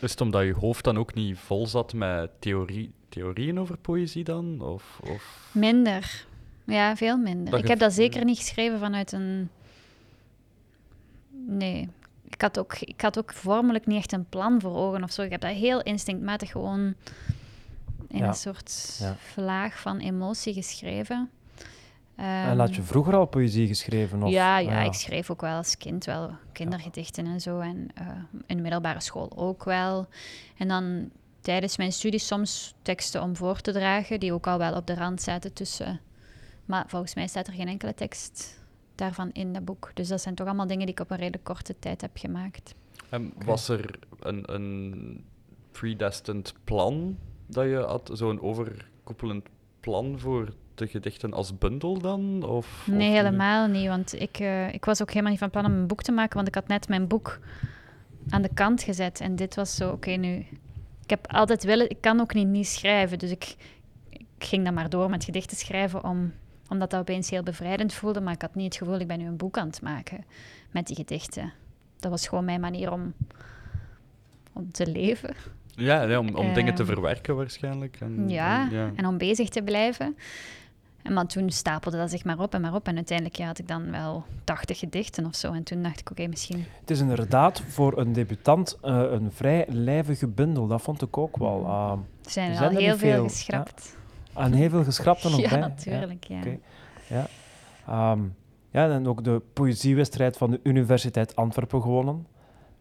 Is het omdat je hoofd dan ook niet vol zat met theorie, theorieën over poëzie dan? Of, of... Minder. Ja, veel minder. ik heb dat zeker niet geschreven vanuit een. Nee. Ik had, ook, ik had ook vormelijk niet echt een plan voor ogen of zo. Ik heb dat heel instinctmatig gewoon in een soort ja. vlaag van emotie geschreven. en had je ehm, vroeger al poëzie geschreven? Of? Ja, ja, ik schreef ook wel als kind wel kindergedichten en zo. En uh, in de middelbare school ook wel. En dan tijdens mijn studie soms teksten om voor te dragen, die ook al wel op de rand zaten tussen maar volgens mij staat er geen enkele tekst daarvan in dat boek. Dus dat zijn toch allemaal dingen die ik op een redelijk korte tijd heb gemaakt. En was er een, een predestined plan dat je had? Zo'n overkoepelend plan voor de gedichten als bundel dan? Of, nee, helemaal niet. Want ik, uh, ik was ook helemaal niet van plan om een boek te maken, want ik had net mijn boek aan de kant gezet. En dit was zo, oké, nu... Ik heb altijd willen... Ik kan ook niet niet schrijven, dus ik, ik ging dan maar door met gedichten schrijven om omdat dat opeens heel bevrijdend voelde, maar ik had niet het gevoel, ik ben nu een boek aan het maken met die gedichten. Dat was gewoon mijn manier om, om te leven. Ja, om, om dingen te ehm, verwerken waarschijnlijk. En, ja, en, om bezig te blijven. En maar toen stapelde dat zich maar op en maar op. En uiteindelijk had ik dan wel 80 gedichten of zo. En toen dacht ik, oké, misschien... Het is inderdaad voor een debutant uh, een vrij lijvige bundel. Dat vond ik ook wel. Uh, er zijn er al heel veel geschrapt. En heel veel geschrapt nog ja, bij? Natuurlijk, ja, natuurlijk. Ja. Ja. Um, ja, en ook de poëziewedstrijd van de Universiteit Antwerpen gewonnen.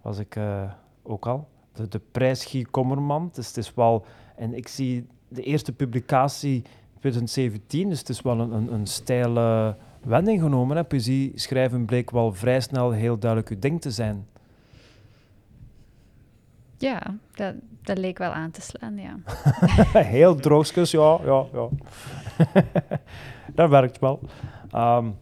Was ik uh, ook al. De, de prijs Guy Kommerman. Dus het is wel... En ik zie de eerste publicatie 2017, dus het is wel een, een, een steile wending genomen. Hè. Poëzie schrijven bleek wel vrij snel heel duidelijk uw ding te zijn. Ja, dat, dat leek wel aan te slaan, ja. Heel droogjes, ja, ja, ja. dat werkt wel. Um,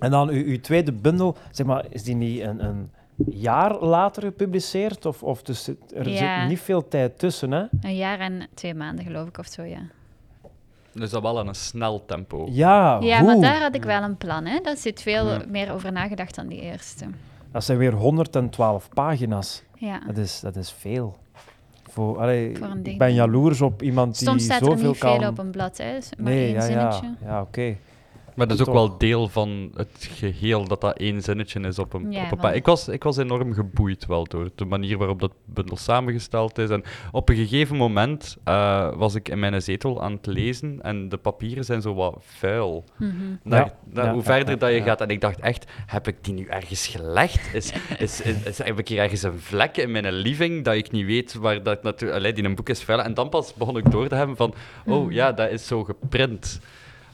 en dan uw, uw, tweede bundel, zeg maar, is die niet een, een jaar later gepubliceerd? Of, of dus er ja. zit niet veel tijd tussen, hè? Een jaar en twee maanden, geloof ik, of zo, ja. Dus dat wel aan een snel tempo. Ja, ja maar daar had ik wel een plan, hè. Daar zit veel meer over nagedacht dan die eerste. Dat zijn weer 112 pagina's. Ja. Dat is, dat is veel. Voor, allee, ik ben jaloers op iemand die zoveel kan... Soms staat er niet veel op een blad, hè. Maar nee, één ja, zinnetje. ja, ja oké. Maar dat is ook wel deel van het geheel dat dat één zinnetje is op een, Ja, op een wel. pa- ik, was, ik was enorm geboeid wel door de manier waarop dat bundel samengesteld is. En op een gegeven moment eh, was ik in mijn zetel aan het lezen en de papieren zijn zo wat vuil. Mhm. Ja, ja, hoe ja, verder ja, dat je ja. gaat. En ik dacht echt, heb ik die nu ergens gelegd? Is, is, is, is- heb ik hier ergens een vlek in mijn living dat ik niet weet waar dat natuurlijk... Die een boek is vuil. En dan pas begon ik door te hebben van, oh Mhm. ja, dat is zo geprint.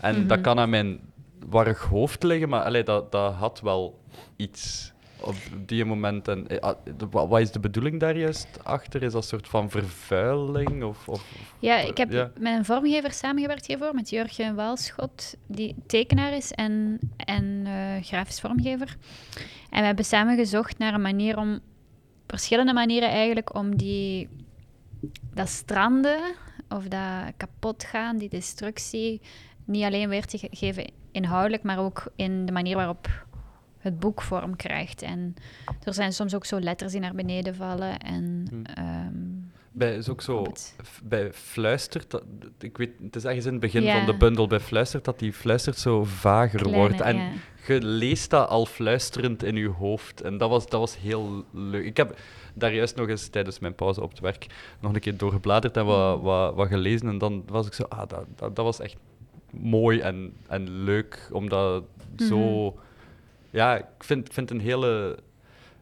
En Mhm. dat kan aan mijn warrig hoofd liggen, maar allee, dat, dat had wel iets op die moment. En, eh, ah, wat is de bedoeling daar juist achter? Is dat een soort van vervuiling? Of, of, Ja, ik heb Ja. met een vormgever samengewerkt hiervoor, met Jurgen Waalschot, die tekenaar is en, en eh, grafisch vormgever. En we hebben samen gezocht naar een manier om, verschillende manieren eigenlijk, om die, dat stranden of dat kapot gaan, die destructie, niet alleen weer te ge- geven inhoudelijk, maar ook in de manier waarop het boek vorm krijgt. En er zijn soms ook zo letters die naar beneden vallen en... Hm. ehm, bij, is ook zo, het- bij fluistert, dat, ik weet, het is ergens in het begin Ja. van de bundel, bij fluistert dat die fluistert zo vager wordt. En ja. je leest dat al fluisterend in je hoofd. En dat was, dat was heel leuk. Ik heb daar juist nog eens tijdens mijn pauze op het werk nog een keer doorgebladerd en wat, wat, wat gelezen. En dan was ik zo, ah, dat, dat, dat was echt mooi en, en leuk, omdat zo... Ja, ik vind, ik vind een hele...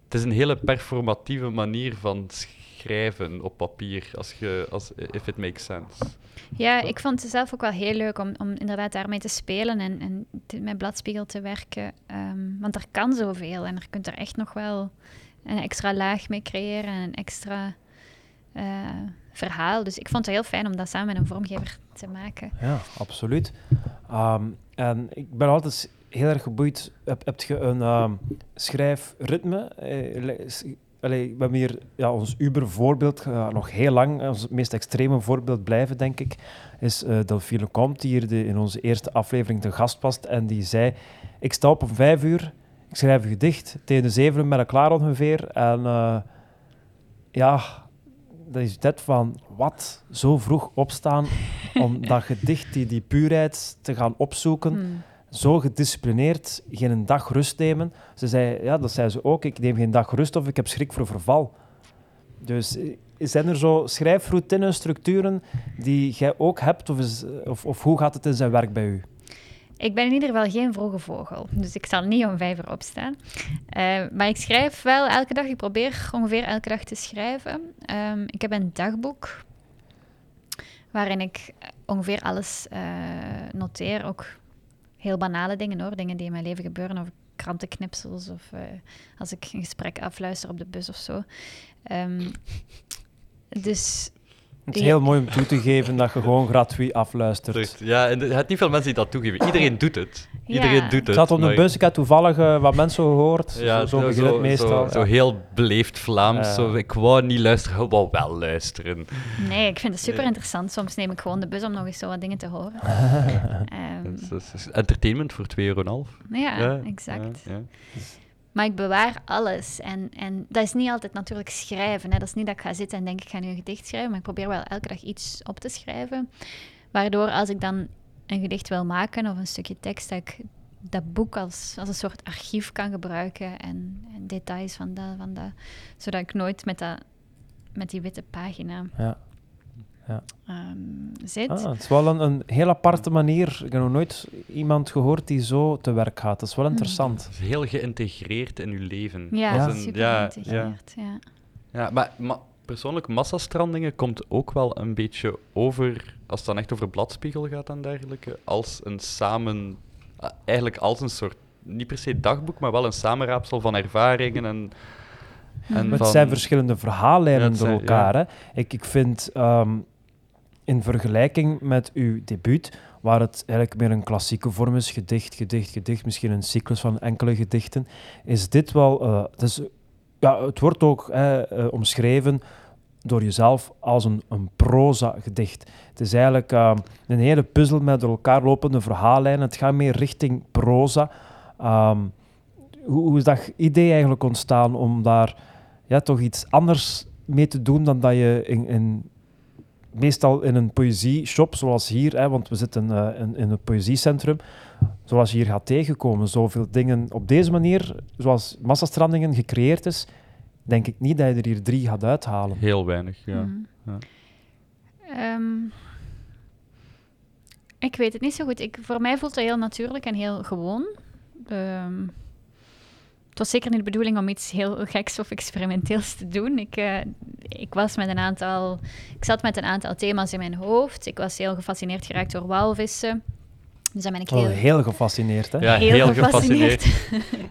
Het is een hele performatieve manier van schrijven op papier, als je, als, if it makes sense. Ja, ik vond het zelf ook wel heel leuk om, om inderdaad daarmee te spelen en, en te- met bladspiegel te werken. ehm, want er kan zoveel en er kunt er echt nog wel een extra laag mee creëren en een extra eh, verhaal. Dus ik vond het heel fijn om dat samen met een vormgever te maken. Ja, absoluut. Ehm, en ik ben altijd heel erg geboeid. Heb, heb je een ehm, schrijfritme? Eh, allee, we hebben hier ja, ons Uber-voorbeeld, eh, nog heel lang, ons meest extreme voorbeeld blijven, denk ik, is eh Delphine Comte, die hier de- in onze eerste aflevering te gast was. En die zei, ik sta op om vijf uur, ik schrijf een gedicht, tegen de zeven ben ik klaar ongeveer. En eh, ja, dat is net van, wat, zo vroeg opstaan om dat gedicht, die, die puurheid te gaan opzoeken, Hmm. zo gedisciplineerd, geen dag rust nemen. Ze zei, ja, dat zei ze ook, ik neem geen dag rust of ik heb schrik voor verval. Dus eh, zijn er zo schrijfroutines, structuren die jij ook hebt, of, is, of, of hoe gaat het in zijn werk bij u? Ik ben in ieder geval geen vroege vogel, dus ik zal niet om vijf uur opstaan. Eh, maar ik schrijf wel elke dag. Ik probeer ongeveer elke dag te schrijven. Ehm, ik heb een dagboek waarin ik ongeveer alles eh, noteer. Ook heel banale dingen hoor, dingen die in mijn leven gebeuren, of krantenknipsels of eh, als ik een gesprek afluister op de bus of zo. Ehm, dus Het is heel mooi om toe te geven dat je gewoon gratuit afluistert. Ja, en je hebt niet veel mensen die dat toegeven. Iedereen doet het. Iedereen Ja. doet het. Ik zat op de maar- bus, ik had toevallig eh, wat mensen gehoord. Ja, zo, zo begint het meestal. Zo, ja. heel beleefd Vlaams. Ja. Zo, ik wou niet luisteren, ik wou wel luisteren. nee, ik vind het super interessant. Soms neem ik gewoon de bus om nog eens zo wat dingen te horen. Ehm, Dat is- dat is entertainment voor 2,5 euro. ja, exact. Ja, ja. Maar ik bewaar alles. En, en dat is niet altijd natuurlijk schrijven. Hè. Dat is niet dat ik ga zitten en denk ik ga nu een gedicht schrijven. Maar ik probeer wel elke dag iets op te schrijven. Waardoor als ik dan een gedicht wil maken of een stukje tekst, dat ik dat boek als, als een soort archief kan gebruiken. En, en details van dat, van dat. Zodat ik nooit met, dat, met die witte pagina Ja. Ehm, zit. Ah, het is wel een, een heel aparte manier. Ik heb nog nooit iemand gehoord die zo te werk gaat. Dat is wel interessant. Het is heel geïntegreerd in uw leven. Ja, Ja. Dat is een- super ja, geïntegreerd. Ja. Ja, maar ma persoonlijk, massastrandingen komt ook wel een beetje over, als het dan echt over bladspiegel gaat en dergelijke, als een samen, eigenlijk als een soort, niet per se dagboek, maar wel een samenraapsel van ervaringen en, en Maar het van... zijn verschillende verhaallijnen Ja, door elkaar. Hè. Ik, ik vind ehm, in vergelijking met uw debuut, waar het eigenlijk meer een klassieke vorm is, gedicht, gedicht, gedicht, misschien een cyclus van enkele gedichten, is dit wel. eh, het, is, ja, het wordt ook eh, omschreven door jezelf als een, een proza-gedicht. Het is eigenlijk ehm, een hele puzzel met door elkaar lopende verhaallijnen. Het gaat meer richting proza. Ehm, hoe, hoe is dat idee eigenlijk ontstaan om daar ja, toch iets anders mee te doen dan dat je in, in meestal in een poëzieshop, zoals hier, hè, want we zitten uh, in, in het poëziecentrum, zoals je hier gaat tegenkomen, zoveel dingen op deze manier, zoals massastrandingen gecreëerd is, denk ik niet dat je er hier drie gaat uithalen. Heel weinig, ja. Mhm. ja. Ehm, ik weet het niet zo goed. Ik, voor mij voelt het heel natuurlijk en heel gewoon. Ehm, het was zeker niet de bedoeling om iets heel geks of experimenteels te doen. Ik, eh, ik, was met een aantal, ik zat met een aantal thema's in mijn hoofd. Ik was heel gefascineerd geraakt door walvissen. Dus dan ben ik Wel heel, heel gefascineerd, hè? Ja, heel, heel gefascineerd.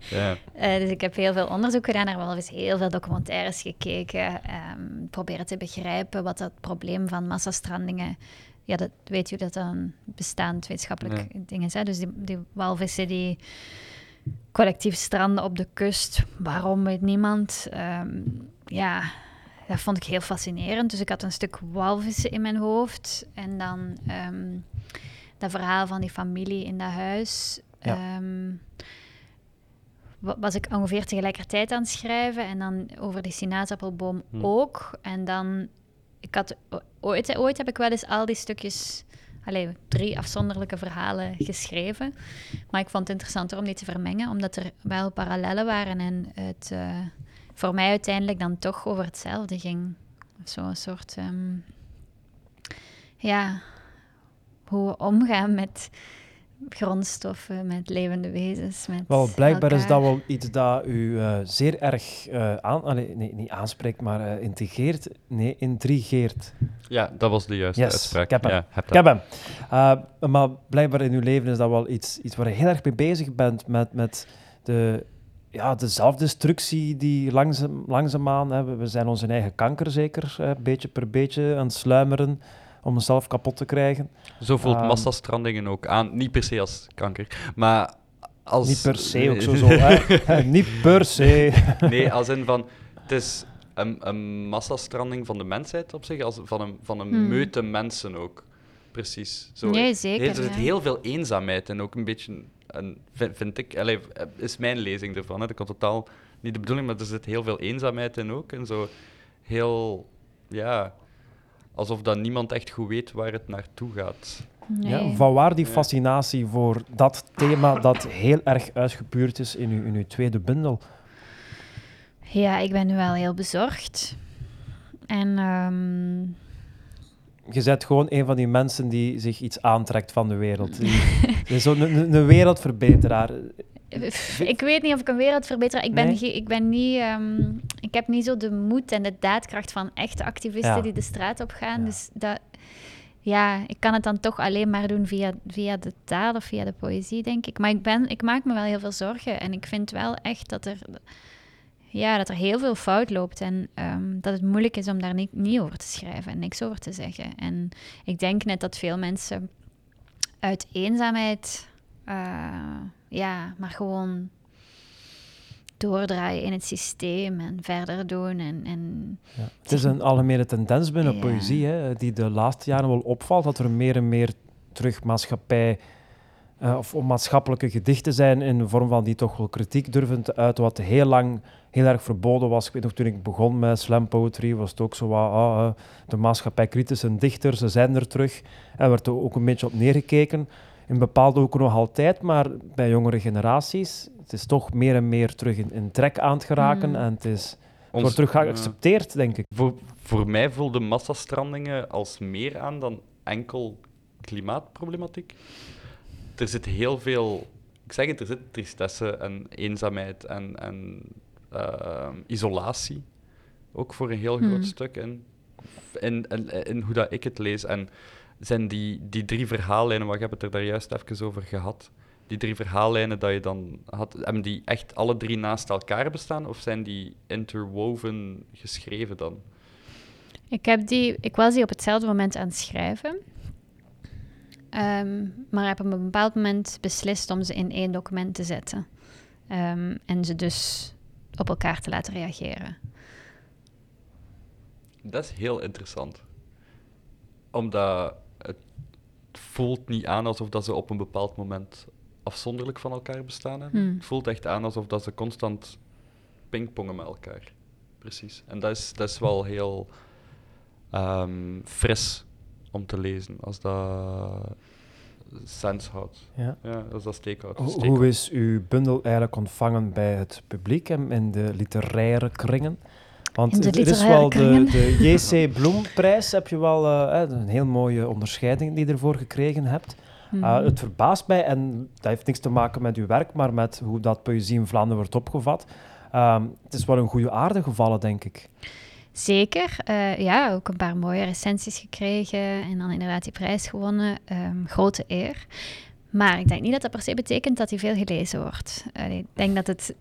Ja. Eh, dus ik heb heel veel onderzoek gedaan naar walvissen, heel veel documentaires gekeken. ehm, proberen te begrijpen wat dat probleem van massastrandingen... Ja, dat weet je dat een bestaand wetenschappelijk ding is. Hè? Dus die, die walvissen die collectief stranden op de kust. Waarom weet niemand. Ehm, ja, dat vond ik heel fascinerend. Dus ik had een stuk walvissen in mijn hoofd. En dan ehm, dat verhaal van die familie in dat huis. Ja. Ehm, wa- was ik ongeveer tegelijkertijd aan het schrijven. En dan over die sinaasappelboom Hm. ook. En dan... Ik had, ooit, ooit heb ik wel eens al die stukjes... Allee, drie afzonderlijke verhalen geschreven. Maar ik vond het interessanter om die te vermengen, omdat er wel parallellen waren en het eh, voor mij uiteindelijk dan toch over hetzelfde ging. Zo'n soort, ehm, ja, hoe we omgaan met grondstoffen, met levende wezens. Met Wel, blijkbaar is dat wel iets dat u eh, zeer erg eh, aan, allee, nee, niet aanspreekt, maar eh, integreert. Nee, intrigeert. ja, dat was de juiste Yes, uitspraak. ik heb hem. Ja, heb Ik heb hem. Uh, maar blijkbaar in uw leven is dat wel iets, iets waar je heel erg mee bezig bent, met, met de, ja, de zelfdestructie die langzaam, langzaamaan... Hè, we- we zijn onze eigen kanker zeker, hè, beetje per beetje aan het sluimeren om onszelf kapot te krijgen. Zo voelt Ehm, massastrandingen ook aan. Niet per se als kanker, maar als... Niet per se ook zo, zo hè. Niet per se. nee, als in van... Het is een, een massastranding van de mensheid op zich, als van een, van een Hmm. meute mensen ook. Precies. Zo, Nee, zeker, Er zit ja. heel veel eenzaamheid en ook een beetje... Een, vind, vind ik... Allee, is mijn lezing ervan. Hè. Dat kan totaal niet de bedoeling, maar er zit heel veel eenzaamheid in ook. En zo heel... Ja... Alsof dat niemand echt goed weet waar het naartoe gaat. Nee. Ja, van waar die Ja. fascinatie voor dat thema dat heel erg uitgepuurd is in uw, in uw tweede bundel? Ja, ik ben nu wel heel bezorgd. En ehm, Je bent gewoon een van die mensen die zich iets aantrekt van de wereld. Die- Je is zo'n een, een wereldverbeteraar. Ik weet niet of ik een wereldverbeteraar... Ik ben, Nee? ik ben niet... ehm, ik heb niet zo de moed en de daadkracht van echte activisten Ja. die de straat op gaan. Ja. Dus dat... Ja, ik kan het dan toch alleen maar doen via, via de taal of via de poëzie, denk ik. Maar ik, ben, ik maak me wel heel veel zorgen. En ik vind wel echt dat er... Ja, dat er heel veel fout loopt. En ehm, dat het moeilijk is om daar niet, niet over te schrijven en niks over te zeggen. En ik denk net dat veel mensen uit eenzaamheid... eh, ja, maar gewoon doordraaien in het systeem en verder doen. En, en Ja. Het is een algemene tendens binnen Ja. poëzie, hè, die de laatste jaren wel opvalt, dat er meer en meer terug maatschappij eh, of maatschappelijke gedichten zijn in de vorm van die toch wel kritiek durven te uiten, wat heel lang heel erg verboden was. Ik weet nog, toen ik begon met slam poetry, was het ook zo wat, ah, eh, de maatschappij kritische dichters, ze zijn er terug. En werd er ook een beetje op neergekeken. In bepaalde hoeken nog altijd, maar bij jongere generaties, het is toch meer en meer terug in, in trek aan het geraken Mm. en het is... Het Ons- wordt terug geaccepteerd, denk ik. Voor, voor mij voelden massastrandingen als meer aan dan enkel klimaatproblematiek. Er zit heel veel, ik zeg het, er zit tristesse en eenzaamheid en, en ehm, isolatie. Ook voor een heel groot Hmm. stuk in, in, in, in hoe dat ik het lees. En zijn die, die drie verhaallijnen, wat je hebt het er daar juist even over gehad, die drie verhaallijnen dat je dan had, hebben die echt alle drie naast elkaar bestaan of zijn die interwoven geschreven dan? ik, heb die, ik was die op hetzelfde moment aan het schrijven. Ehm, maar heb op een bepaald moment beslist om ze in één document te zetten. Ehm, en ze dus op elkaar te laten reageren. Dat is heel interessant. Omdat voelt niet aan alsof dat ze op een bepaald moment afzonderlijk van elkaar bestaan hebben. Hmm. Het voelt echt aan alsof dat ze constant pingpongen met elkaar. Precies. En dat is, dat is wel heel ehm, fris om te lezen, als dat sens houdt. Ja. Ja, als dat steek houdt. Ho- steek Hoe is uw bundel eigenlijk ontvangen bij het publiek en in de literaire kringen? Want er is wel de, de JC Bloemprijs, heb je wel eh, een heel mooie onderscheiding die je ervoor gekregen hebt. Mhm. Uh, het verbaast mij, en dat heeft niks te maken met uw werk, maar met hoe dat poëzie in Vlaanderen wordt opgevat. Ehm, het is wel een goede aarde gevallen, denk ik. Zeker. eh, ja, ook een paar mooie recensies gekregen en dan inderdaad die prijs gewonnen. Ehm, grote eer. Maar ik denk niet dat dat per se betekent dat hij veel gelezen wordt. Eh, ik denk dat het...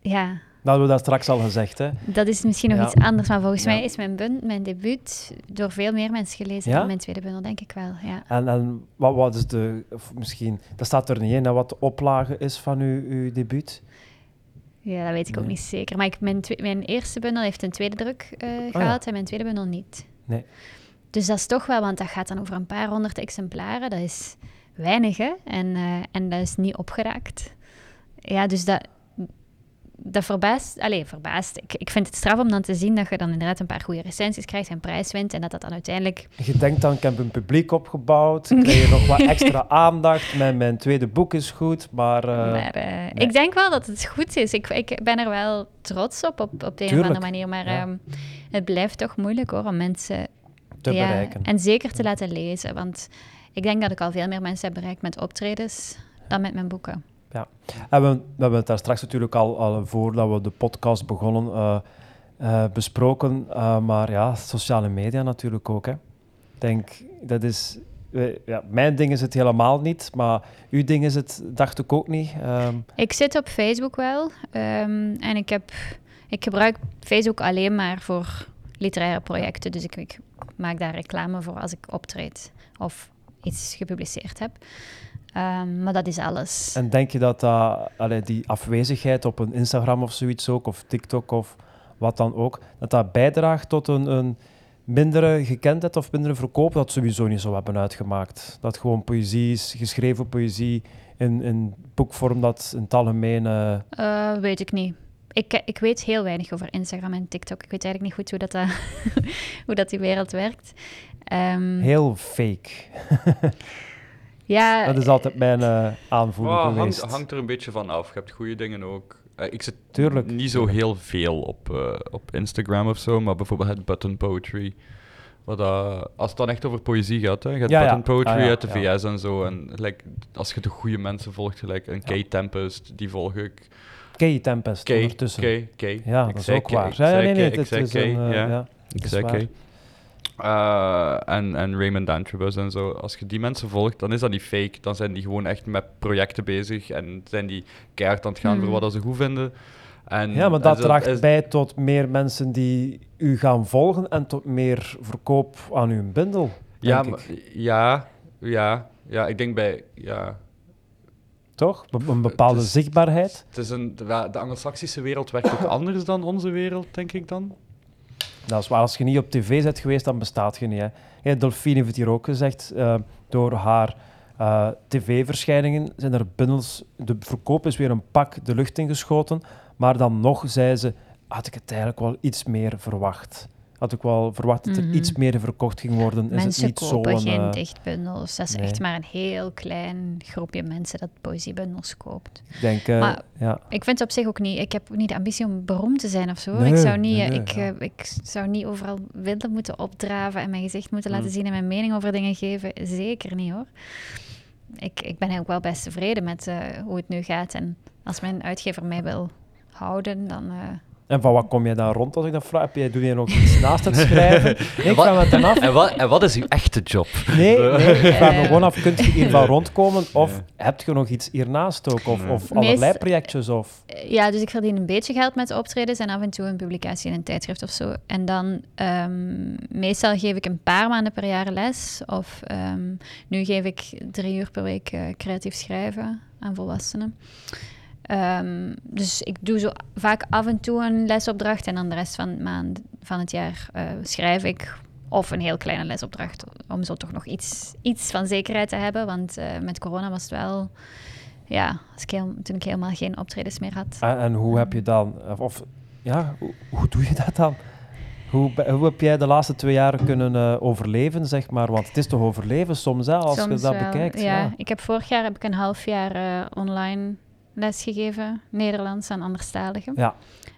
Ja, Dat hebben we dat straks al gezegd, hè? dat is misschien nog Ja. iets anders. Maar volgens Ja. mij is mijn, bun, mijn debuut door veel meer mensen gelezen Ja? dan mijn tweede bundel, denk ik wel. Ja. En, en wat, wat is de, of misschien, dat staat er niet in, hè, wat de oplage is van uw, uw debuut? ja, dat weet ik ook niet zeker. Maar ik, mijn, mijn eerste bundel heeft een tweede druk eh, gehad en mijn tweede bundel niet. Nee. Dus dat is toch wel, want dat gaat dan over een paar honderd exemplaren. Dat is weinig, hè? En, eh, en dat is niet opgeraakt. Ja, dus dat, dat verbaast... Allee, verbaast. Ik, ik vind het straf om dan te zien dat je dan inderdaad een paar goede recensies krijgt en prijs wint en dat dat dan uiteindelijk... Je denkt dan, ik heb een publiek opgebouwd, krijg je nog wat extra aandacht, mijn, mijn tweede boek is goed, maar... eh, maar eh, ik denk wel dat het goed is. Ik, ik ben er wel trots op, op, op de een of andere Tuurlijk, manier. Maar ja. ehm, het blijft toch moeilijk, hoor, om mensen... te ja, bereiken. En zeker te laten lezen, want ik denk dat ik al veel meer mensen heb bereikt met optredens dan met mijn boeken. En we, hebben het daar straks natuurlijk al, al voordat we de podcast begonnen eh, eh, besproken. eh, maar ja, sociale media natuurlijk ook. Denk, dat is... ja, mijn ding is het helemaal niet, maar uw ding is het, dacht ik ook niet. Ehm, Ik zit op Facebook wel ehm, en ik, heb, ik gebruik Facebook alleen maar voor literaire projecten. Dus ik maak daar reclame voor als ik optreed of iets gepubliceerd heb. Ehm, maar dat is alles. en denk je dat, dat allee, die afwezigheid op een Instagram of zoiets ook, of TikTok of wat dan ook, dat dat bijdraagt tot een, een mindere gekendheid of mindere verkoop, dat sowieso niet zo hebben uitgemaakt. Dat gewoon poëzie is, geschreven poëzie in, in boekvorm, dat in het algemeen... eh, Eh, weet ik niet. Ik, ik weet heel weinig over Instagram en TikTok. Ik weet eigenlijk niet goed hoe dat, dat- hoe dat die wereld werkt. Ehm, heel fake. ja, Dat is altijd mijn eh, aanvoeling Ah, geweest. hangt, hangt er een beetje van af. Je hebt goede dingen ook. Eh, ik zit Tuurlijk. niet zo heel veel op, eh, op Instagram of zo, maar bijvoorbeeld het button poetry. Wat, als het dan echt over poëzie gaat, hè. je hebt Ja, ja. button poetry Ah, ja, uit de ja. VS en zo. En like, als je de goede mensen volgt, gelijk een Kay Tempest, die volg ik. Kay Tempest Kay, ondertussen. Kay, Kay. Ja, Ik dat is zei ook Kay, waar. ik Ja, zei nee, nee, Kay, ik het zei is Kay, een, eh, ja. Ik zei. Kay. Eh, en, en Raymond Antrobus en zo. Als je die mensen volgt, dan is dat niet fake. Dan zijn die gewoon echt met projecten bezig en zijn die keihard aan het gaan voor wat ze goed vinden. En, Ja, maar dat zo- draagt is- bij tot meer mensen die u gaan volgen en tot meer verkoop aan uw bundel, Ja, denk maar- ik. ja, ja, ja, ik denk bij... Ja, Toch? Een bepaalde het is- zichtbaarheid. het is een, de, de Anglo-Saxische wereld werkt ook anders dan onze wereld, denk ik dan. Dat. Als je niet op tv bent geweest, dan bestaat je niet. Hè. Ja, Delphine heeft het hier ook gezegd. eh, door haar eh, tv-verschijningen zijn er bundels... De verkoop is weer een pak de lucht ingeschoten. Maar dan nog, zei ze, had ik het eigenlijk wel iets meer verwacht. Had ik wel verwacht dat er Mhm. iets meer verkocht ging worden. Is het mensen niet kopen geen eh, dichtbundels. Dat is nee. echt maar een heel klein groepje mensen dat poëziebundels koopt. Ik denk, eh, Maar- ja. Ik vind het op zich ook niet... Ik heb niet de ambitie om beroemd te zijn of zo. Nee, ik, zou niet, nee, ik, ja. eh, ik zou niet overal willen moeten opdraven en mijn gezicht moeten laten Mm. zien en mijn mening over dingen geven. Zeker niet, hoor. Ik, ik ben eigenlijk wel best tevreden met hoe het nu gaat. En als mijn uitgever mij wil houden, dan... En van wat kom jij dan rond als ik dat vraag? Heb jij, doe je nog iets naast het schrijven? Nee, ik met hem af. En wat, en wat is uw echte job? Nee, nee, ik vraag me Eh. gewoon af, kun je hiervan rondkomen? Of Ja. heb je nog iets hiernaast ook? Of, allerlei projectjes? Of... Eh, Ja, dus ik verdien een beetje geld met optredens en af en toe een publicatie in een tijdschrift of zo. En dan ehm, meestal geef ik een paar maanden per jaar les. Of ehm, nu geef ik drie uur per week eh, creatief schrijven aan volwassenen. Ehm, dus ik doe zo vaak af en toe een lesopdracht en dan de rest van, maand, van het jaar eh, schrijf ik. Of een heel kleine lesopdracht, om zo toch nog iets, iets van zekerheid te hebben. Want eh, met corona was het wel ja, als ik heel, toen ik helemaal geen optredens meer had. En, en hoe heb je dan... Of, ja, hoe, hoe doe je dat dan? Hoe, hoe heb jij de laatste twee jaar kunnen eh, overleven, zeg maar? Want het is toch overleven soms, hè, als Soms je dat wel. bekijkt. Ja, ik heb vorig jaar heb ik een half jaar online les gegeven, Nederlands aan anderstaligen. Ja.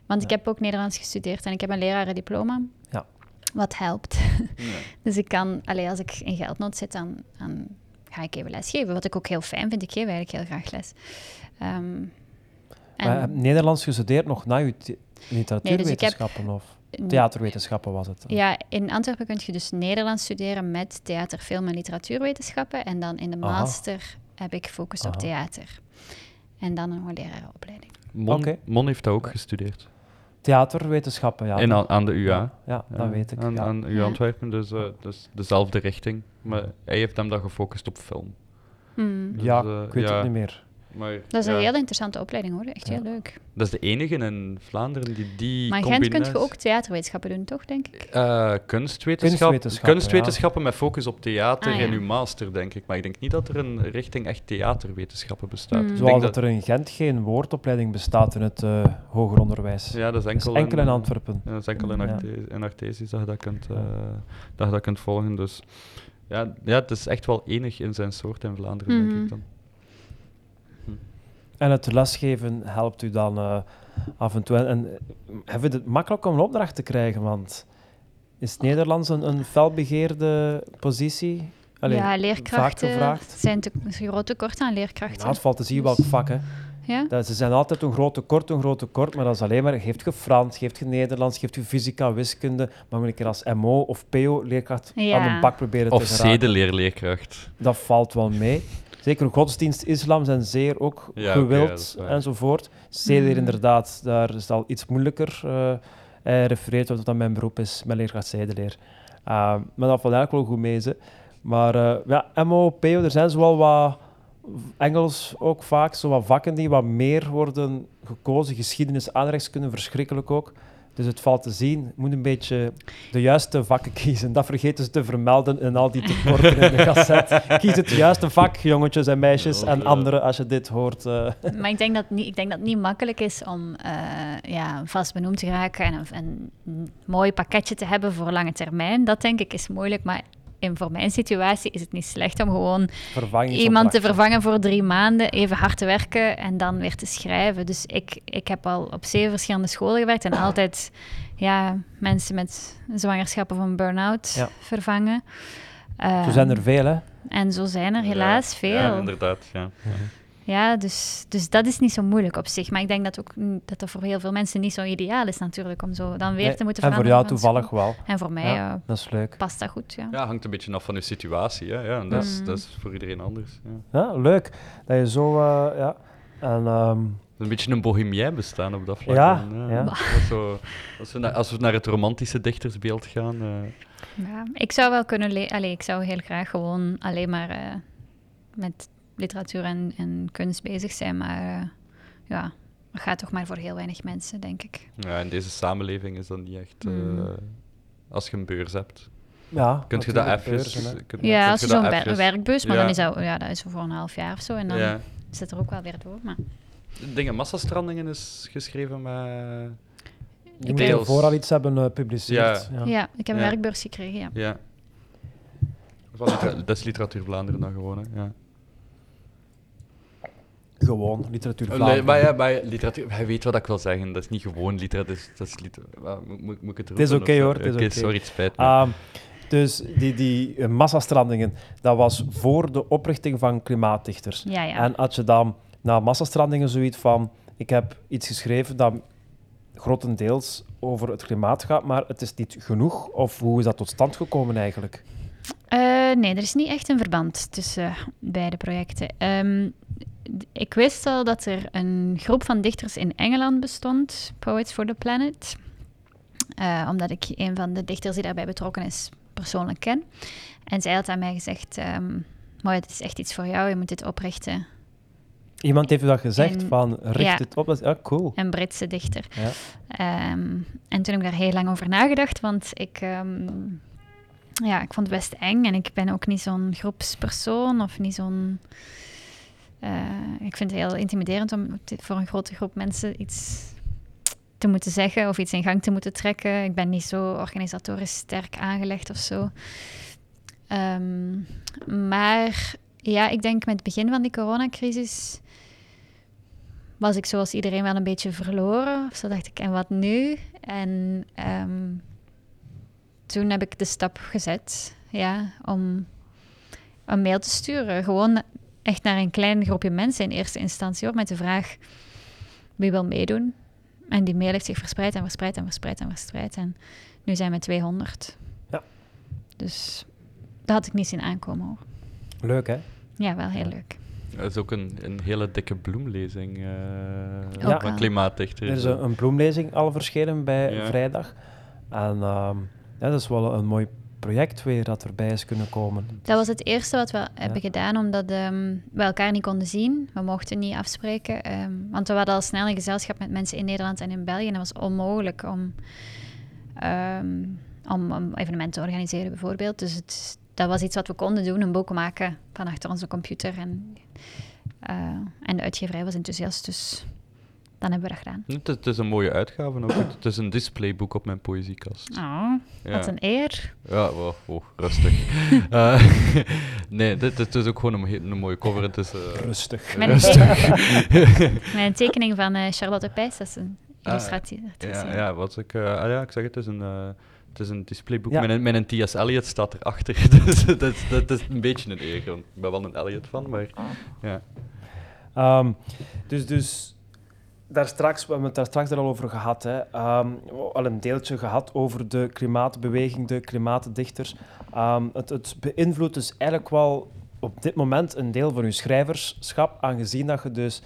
Want ik heb ook Nederlands gestudeerd en ik heb een lerarendiploma. Ja. Wat helpt. Ja. Dus ik kan, allee, als ik in geldnood zit, dan, dan ga ik even les geven. Wat ik ook heel fijn vind. Ik geef eigenlijk heel graag les. Ehm, en Maar je hebt Nederlands gestudeerd nog na je literatuurwetenschappen of theaterwetenschappen was het? Ja, in Antwerpen kun je dus Nederlands studeren met theater, film en literatuurwetenschappen. En dan in de Aha. master heb ik gefocust op theater. En dan een lerarenopleiding. Mon, Oké. Mon heeft dat ook gestudeerd. Theaterwetenschappen, ja. En aan, aan de UA. Ja, ja, dat Ja, weet ik. Aan, ja. aan UA. Antwerpen, dus, eh, dus dezelfde richting. Maar hij heeft hem dan gefocust op film. Hmm. Dus, ja, eh, ik weet ja. het niet meer. Maar, Dat is ja, een heel interessante opleiding hoor. Echt Ja. heel leuk. dat is de enige in Vlaanderen die die Maar in Gent kun je ook theaterwetenschappen doen, toch, denk ik? Eh, kunstwetenschap, Kunstwetenschappen, kunstwetenschappen met focus op theater Ah, ja. in uw master, denk ik. Maar ik denk niet dat er een richting echt theaterwetenschappen bestaat. Ik Zoals denk dat er in Gent geen woordopleiding bestaat in het eh, hoger onderwijs. Ja, dat is Dat enkel, is enkel in Antwerpen. Ja, dat is enkel in, Ja. Arte- in dat je dat kunt, eh, dat je dat kunt volgen. Dus ja, ja, het is echt wel enig in zijn soort in Vlaanderen, denk Mhm. ik dan. En het lesgeven helpt u dan eh, af en toe. En, en eh, heb je het makkelijk om een opdracht te krijgen? Want is het Nederlands een, een felbegeerde positie? Allee, ja, vaak leerkrachten. gevraagd. Er zijn te, een groot tekort aan leerkrachten. het valt te zien Dus- welk vak. Hè. Ja? Dat, ze zijn altijd een groot tekort, een groot tekort, maar dat is alleen maar, geeft je Frans, geeft je Nederlands, geeft je fysica, wiskunde, maar moet een keer als MO of PO leerkracht Ja. aan de bak proberen Of te geraken. zedeleerleerkracht. Dat valt wel mee. Zeker godsdienst, islam zijn zeer ook Ja, gewild enzovoort. Zeder Mhm. inderdaad, daar is het al iets moeilijker. eh hij refereert wat dat mijn beroep is, mijn leerkracht zedeleer. Uh, maar dat valt eigenlijk wel goed mee. Ze. Maar eh, ja, MO, PO, er zijn zo wel wat Engels ook vaak, zo wat vakken die wat meer worden gekozen. Geschiedenis, aardrijkskunde, verschrikkelijk ook. Dus het valt te zien, je moet een beetje de juiste vakken kiezen. Dat vergeten ze te vermelden in al die tekorten in de cassette. Kies het juiste vak, jongetjes en meisjes Ja, en ja. anderen, als je dit hoort. eh. Maar ik denk, dat niet, ik denk dat het niet makkelijk is om eh, ja, vast benoemd te raken en een, een mooi pakketje te hebben voor lange termijn. Dat denk ik is moeilijk, maar in, voor mijn situatie is het niet slecht om gewoon iemand te vervangen voor drie maanden, even hard te werken en dan weer te schrijven. Dus ik, ik heb al op zeven verschillende scholen gewerkt en altijd ja, mensen met zwangerschap of een burn-out Ja. vervangen. Zo zijn er Ehm, veel, hè? En zo zijn er helaas Ja, veel. Ja, inderdaad. Ja. Ja, dus, dus dat is niet zo moeilijk op zich. Maar ik denk dat, ook, dat dat voor heel veel mensen niet zo ideaal is natuurlijk, om zo dan weer Nee, te moeten en voor veranderen. jou toevallig school. wel. En voor mij Ja, eh, dat is leuk. past dat goed, ja. ja, hangt een beetje af van je situatie. Hè? Ja, en dat, is, Mm. dat is voor iedereen anders. Ja. Ja, leuk dat je zo... eh, ja. En, ehm, Een beetje een bohemien bestaan op dat vlak. Ja, dan, ja. Als, we naar, als we naar het romantische dichtersbeeld gaan. eh, ja. Ik zou wel kunnen... le- Allee, ik zou heel graag gewoon alleen maar eh, met literatuur en, en kunst bezig zijn. Maar eh, ja, dat gaat toch maar voor heel weinig mensen, denk ik. ja, in deze samenleving is dat niet echt. eh, Mm. als je een beurs hebt, ja, kun je dat even. Ja, als je zo'n wer- even- werkbus, maar ja. dan is dat, ja, dat is voor een half jaar of zo. En dan Ja. zit er ook wel weer door. Maar Dingen, Massastrandingen is geschreven met. Je moet Deels. ervoor al iets hebben eh, gepubliceerd. Ja. Ja. ja, ik heb een Ja. werkbeurs gekregen, ja. Ja. Dat is literatuur Vlaanderen dan gewoon. Hè. Ja. Gewoon, literatuur Nee, maar ja, maar literatuur, hij weet wat ik wil zeggen. Dat is niet gewoon literatuur. Dat is, dat is liter- moet, ik het Het is oké, hoor, het is sorry, het spijt me. Ehm, dus die, die massastrandingen, dat was voor de oprichting van Klimaatdichters. Ja, ja. En had je dan na massastrandingen zoiets van... Ik heb iets geschreven dat grotendeels over het klimaat gaat, maar het is niet genoeg. Of hoe is dat tot stand gekomen eigenlijk? Eh, nee, er is niet echt een verband tussen eh, beide projecten. Ehm, ik wist al dat er een groep van dichters in Engeland bestond, Poets for the Planet. Eh, omdat ik een van de dichters die daarbij betrokken is persoonlijk ken. En zij had aan mij gezegd, ehm maar het is echt iets voor jou, je moet dit oprichten. Iemand heeft dat gezegd, En- van richt ja. het op. Dat is, ja, cool. Een Britse dichter. Ja. Ehm, en toen heb ik daar heel lang over nagedacht, want ik, ehm, ja, ik vond het best eng en ik ben ook niet zo'n groepspersoon of niet zo'n. Eh, ik vind het heel intimiderend om voor een grote groep mensen iets te moeten zeggen of iets in gang te moeten trekken. Ik ben niet zo organisatorisch sterk aangelegd of zo. Ehm, maar ja, ik denk met het begin van die coronacrisis was ik zoals iedereen wel een beetje verloren. Zo dacht ik, en wat nu? En ehm, toen heb ik de stap gezet, ja, om een mail te sturen. Gewoon echt naar een klein groepje mensen in eerste instantie, op met de vraag wie wil meedoen. En die mail heeft zich verspreid en verspreid en verspreid en verspreid. En nu zijn we 200. Ja. Dus dat had ik niet zien aankomen hoor. Leuk, hè? Ja, wel heel leuk. Dat is ook een, een hele dikke bloemlezing uh, Ja. van klimaatdichter. Er is een, een bloemlezing al verschenen bij Ja. vrijdag. En ehm, ja, dat is wel een mooi project weer dat erbij is kunnen komen. Dat was het eerste wat we hebben gedaan, omdat ehm, we elkaar niet konden zien. We mochten niet afspreken, ehm, want we hadden al snel een gezelschap met mensen in Nederland en in België. En dat was onmogelijk om, om, om evenementen te organiseren, bijvoorbeeld. Dus het, dat was iets wat we konden doen, een boek maken van achter onze computer. En, eh, en de uitgeverij was enthousiast, dus dan hebben we dat gedaan. Het is, het is een mooie uitgave ook. Het is een displayboek op mijn poëziekast. Oh, wat Ja. een eer. Ja, wow, wow, rustig. Eh, nee, dit, dit is ook gewoon een, mooie cover. Het is, eh, Rustig. Een tekening van eh, Charlotte Pijs, dat is een Ah, illustratie. ja, ja, wat ik, eh, ah, ja, ik zeg het, het is een, eh, het is een displayboek. Ja. Een T.S. Eliot staat erachter. dus dat, is- dat is een beetje een eer. Ik ben wel een Eliot van, maar ja. Ehm, dus, dus daar straks, we hebben het daar straks al over gehad. Hè. Ehm, al een deeltje gehad over de klimaatbeweging, de klimaatdichters. Ehm, het, het beïnvloedt dus eigenlijk wel op dit moment een deel van je schrijverschap, aangezien dat je dus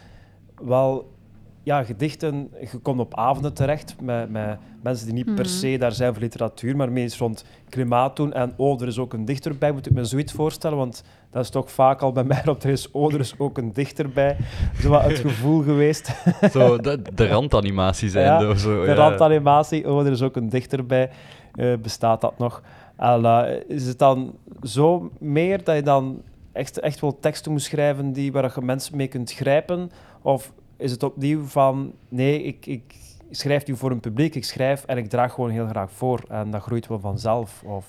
wel ja, gedichten, je komt op avonden terecht met, met mensen die niet per Mhm. se daar zijn voor literatuur, maar meest rond klimaat doen. En oh, er is ook een dichter bij, moet ik me zoiets voorstellen, want dat is toch vaak al bij mij op, er is oh, er is ook een dichter bij. Zo wat het gevoel geweest. Zo, de, de randanimatie zijn Ja, zo. De ja. randanimatie, oh, er is ook een dichter bij. Eh, bestaat dat nog? En, eh, is het dan zo meer dat je dan echt, echt wel teksten moet schrijven die, waar je mensen mee kunt grijpen? Of is het opnieuw van, nee, ik, ik schrijf nu voor een publiek, ik schrijf en ik draag gewoon heel graag voor en dat groeit wel vanzelf? Of...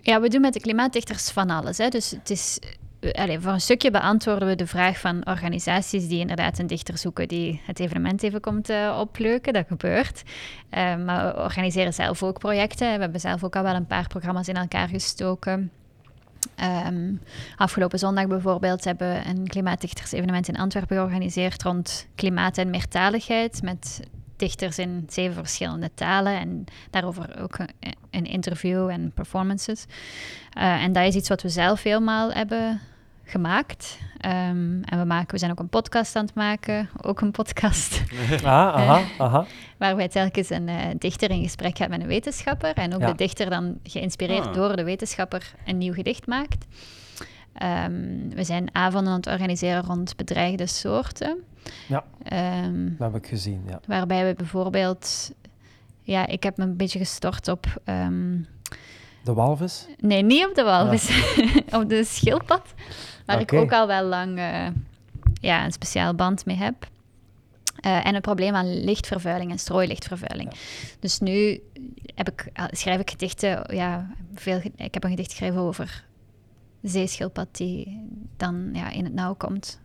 Ja, we doen met de klimaatdichters van alles. Hè. Dus het is, eh, allee, voor een stukje beantwoorden we de vraag van organisaties die inderdaad een dichter zoeken die het evenement even komt eh, opleuken. Dat gebeurt. Eh, maar we organiseren zelf ook projecten. We hebben zelf ook al wel een paar programma's in elkaar gestoken. Ehm, afgelopen zondag bijvoorbeeld hebben we een klimaatdichtersevenement in Antwerpen georganiseerd rond klimaat en meertaligheid met dichters in zeven verschillende talen en daarover ook een, interview en performances. Eh, en dat is iets wat we zelf helemaal hebben gemaakt. Ehm, en we, maken, we zijn ook een podcast aan het maken, ook een podcast, Ah, aha, aha. waarbij telkens een eh, dichter in gesprek gaat met een wetenschapper en ook Ja. de dichter dan geïnspireerd Ah. door de wetenschapper een nieuw gedicht maakt. Ehm, we zijn avonden aan het organiseren rond bedreigde soorten. Ja. Ehm, Dat heb ik gezien, ja. Waarbij we bijvoorbeeld... Ja, ik heb me een beetje gestort op... ehm, De walvis? nee, niet op de walvis. op de schildpad. Waar ik ook al wel lang eh, ja, een speciaal band mee heb. Eh, en het probleem aan lichtvervuiling en strooilichtvervuiling. Dus nu heb ik, eh, schrijf ik gedichten... Ja, veel, ik heb een gedicht geschreven over zeeschildpad die dan ja, in het nauw komt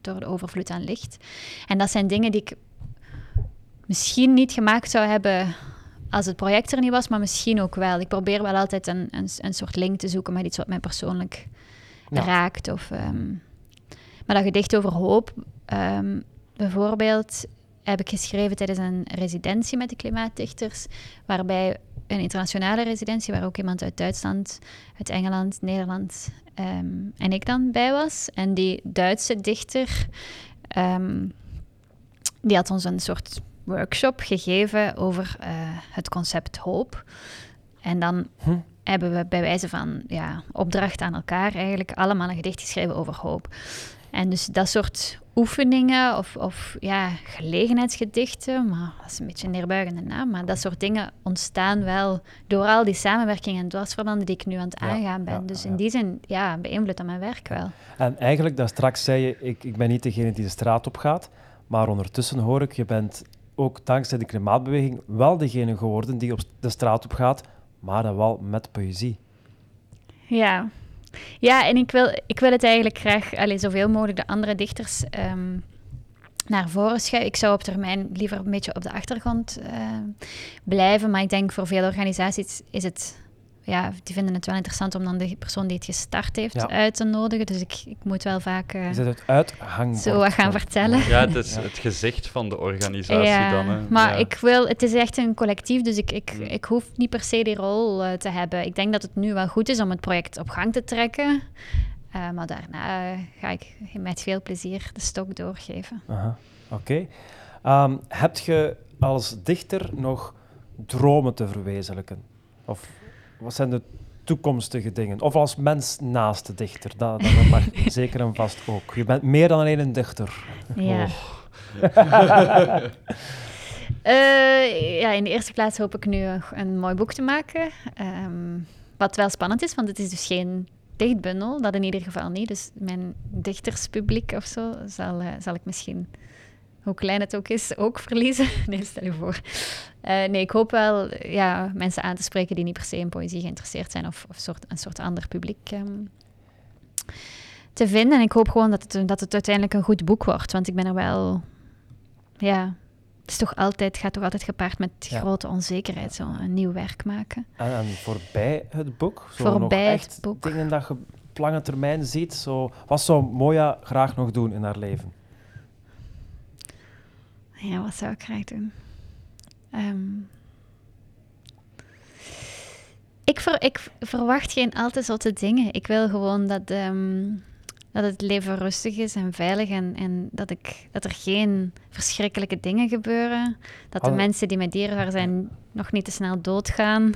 door de overvloed aan licht. En dat zijn dingen die ik misschien niet gemaakt zou hebben als het project er niet was, maar misschien ook wel. Ik probeer wel altijd een, een, een soort link te zoeken met iets wat mij persoonlijk Ja. raakt. Of, ehm, maar dat gedicht over hoop, ehm, bijvoorbeeld, heb ik geschreven tijdens een residentie met de klimaatdichters, waarbij een internationale residentie, waar ook iemand uit Duitsland, uit Engeland, Nederland ehm, en ik dan bij was. En die Duitse dichter, die had ons een soort workshop gegeven over eh, het concept hoop. En dan Hm. hebben we bij wijze van ja, opdracht aan elkaar eigenlijk allemaal een gedicht geschreven over hoop. En dus dat soort oefeningen of, of ja, gelegenheidsgedichten, maar dat is een beetje een neerbuigende naam, maar dat soort dingen ontstaan wel door al die samenwerkingen en dwarsverbanden die ik nu aan het aangaan ben. ja, dus ja. in die zin ja, beïnvloedt dat mijn werk wel. En eigenlijk, daar straks zei je, ik, ik ben niet degene die de straat op gaat, maar ondertussen hoor ik, je bent ook dankzij de klimaatbeweging wel degene geworden die op de straat op gaat, maar dan wel met poëzie. Ja, ja en ik wil, ik wil het eigenlijk graag allee, zoveel mogelijk de andere dichters ehm, naar voren schuiven. Ik zou op termijn liever een beetje op de achtergrond uh, blijven, maar ik denk voor veel organisaties is het ja, die vinden het wel interessant om dan de persoon die het gestart heeft uit te nodigen. Dus ik, ik moet wel vaak uh, het uithangbord zo wat gaan vertellen. Ja, het is het gezicht van de organisatie dan. Hè. Maar ik wil, het is echt een collectief, dus ik, ik, ik hoef niet per se die rol uh, te hebben. Ik denk dat het nu wel goed is om het project op gang te trekken. Uh, maar daarna ga ik met veel plezier de stok doorgeven. Oké. Okay. Um, heb je als dichter nog dromen te verwezenlijken? Of wat zijn de toekomstige dingen? Of als mens naast de dichter, dat, dat mag zeker en vast ook. Je bent meer dan alleen een dichter. Ja. Oh. uh, ja, in de eerste plaats hoop ik nu een mooi boek te maken. Um, wat wel spannend is, want het is dus geen dichtbundel, dat in ieder geval niet. Dus mijn dichterspubliek of zo zal, uh, zal ik misschien hoe klein het ook is, ook verliezen. Nee, stel je voor. Uh, nee, ik hoop wel ja, mensen aan te spreken die niet per se in poëzie geïnteresseerd zijn of, of soort, een soort ander publiek um, te vinden. En ik hoop gewoon dat het, dat het uiteindelijk een goed boek wordt, want ik ben er wel, ja, het is toch altijd, gaat toch altijd gepaard met ja. grote onzekerheid, zo een nieuw werk maken. En, en voorbij het boek? Zo voorbij nog echt het boek. dingen dat je op lange termijn ziet, zo, wat zou Moja graag nog doen in haar leven? Ja, wat zou ik graag doen? Um, ik, ver, ik verwacht geen al te zotte dingen. Ik wil gewoon dat, um, dat het leven rustig is en veilig en, en dat, ik, dat er geen verschrikkelijke dingen gebeuren. Dat de mensen die met dierenwaar zijn nog niet te snel doodgaan.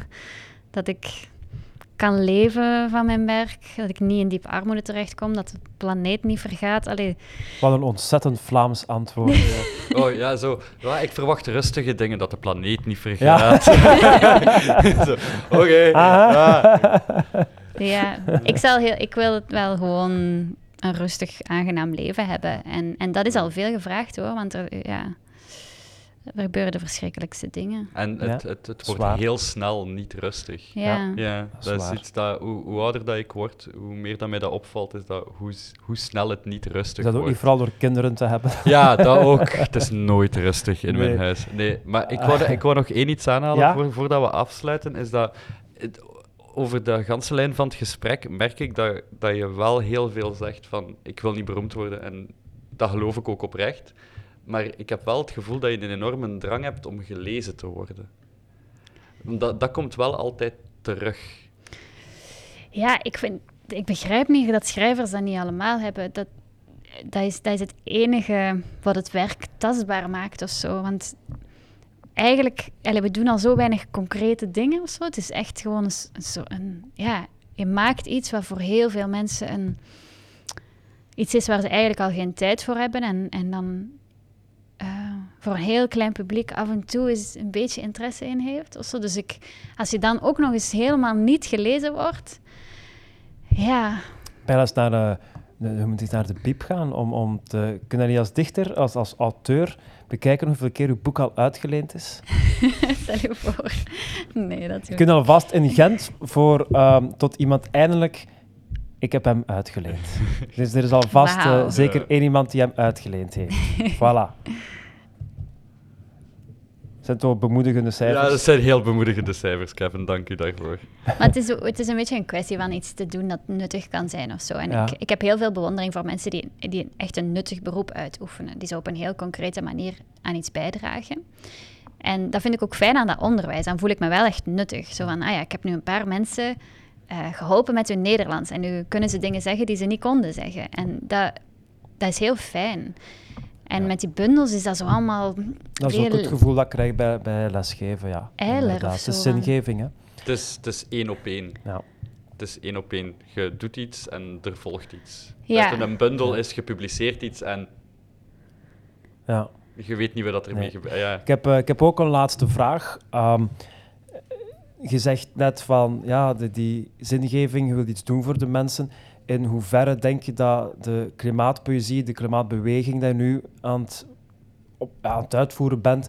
Dat ik kan leven van mijn werk, dat ik niet in diepe armoede terechtkom, dat de planeet niet vergaat. Allee. Wat een ontzettend Vlaams antwoord. oh ja, zo. Ja, ik verwacht rustige dingen, dat de planeet niet vergaat. Oké. Ja. ja, ik, zal heel, ik wil het wel gewoon een rustig, aangenaam leven hebben. En, en dat is al veel gevraagd hoor, want er, ja, er gebeuren de verschrikkelijkste dingen. En het, het, het, wordt heel snel niet rustig. Ja, ja dat, is, iets dat, hoe, hoe, ouder dat ik word, hoe meer dat mij dat opvalt, is dat hoe, hoe snel het niet rustig wordt. Dat ook niet vooral door kinderen te hebben. Ja, dat ook. het is nooit rustig in mijn huis. Nee, maar ik wou, ik wou nog één iets aanhalen voor, voordat we afsluiten, is dat... over de ganse lijn van het gesprek merk ik dat, dat je wel heel veel zegt van ik wil niet beroemd worden en dat geloof ik ook oprecht. Maar ik heb wel het gevoel dat je een enorme drang hebt om gelezen te worden. Dat, dat komt wel altijd terug. Ja, ik, vind, ik begrijp niet dat schrijvers dat niet allemaal hebben. Dat, dat, is, dat is het enige wat het werk tastbaar maakt of zo. Want eigenlijk, we doen al zo weinig concrete dingen of zo. Het is echt gewoon zo een, ja, je maakt iets wat voor heel veel mensen een, iets is waar ze eigenlijk al geen tijd voor hebben. En, en dan uh, voor een heel klein publiek af en toe eens een beetje interesse in heeft. Of zo. Dus ik, als je dan ook nog eens helemaal niet gelezen wordt, ja. Bijna naar de, je moet eens naar de biep gaan om, om te kunnen niet als dichter, als, als auteur bekijken hoeveel keer uw boek al uitgeleend is. Stel je voor. Nee, dat Je kunt alvast in Gent voor, um, tot iemand eindelijk ik heb hem uitgeleend. dus er is alvast wow. uh, zeker één iemand die hem uitgeleend heeft. voilà. Zijn toch bemoedigende cijfers? Ja, dat zijn heel bemoedigende cijfers, Kevin. Dank u daarvoor. Maar het is, het is een beetje een kwestie van iets te doen dat nuttig kan zijn of zo. En ja. ik, ik heb heel veel bewondering voor mensen die, die echt een nuttig beroep uitoefenen. Die zo op een heel concrete manier aan iets bijdragen. En dat vind ik ook fijn aan dat onderwijs. Dan voel ik me wel echt nuttig. Zo van, ah ja, ik heb nu een paar mensen uh, geholpen met hun Nederlands. En nu kunnen ze dingen zeggen die ze niet konden zeggen. En dat, dat is heel fijn. En met die bundels is dat zo allemaal. Dat is ook het gevoel dat ik krijg bij, bij lesgeven, ja. Eiler Het is zingeving, hè? Het is, het is één op één. Ja. Het is één op één. Je doet iets en er volgt iets. Ja. Dat een bundel is, gepubliceerd iets en. Ja. Je weet niet wat dat ermee nee. gebeurt. Ja. Ik, heb, uh, ik heb ook een laatste vraag. Um, je zegt net van, ja, de, die zingeving, je wilt iets doen voor de mensen. In hoeverre denk je dat de klimaatpoëzie, de klimaatbeweging die je nu aan het, op, aan het uitvoeren bent,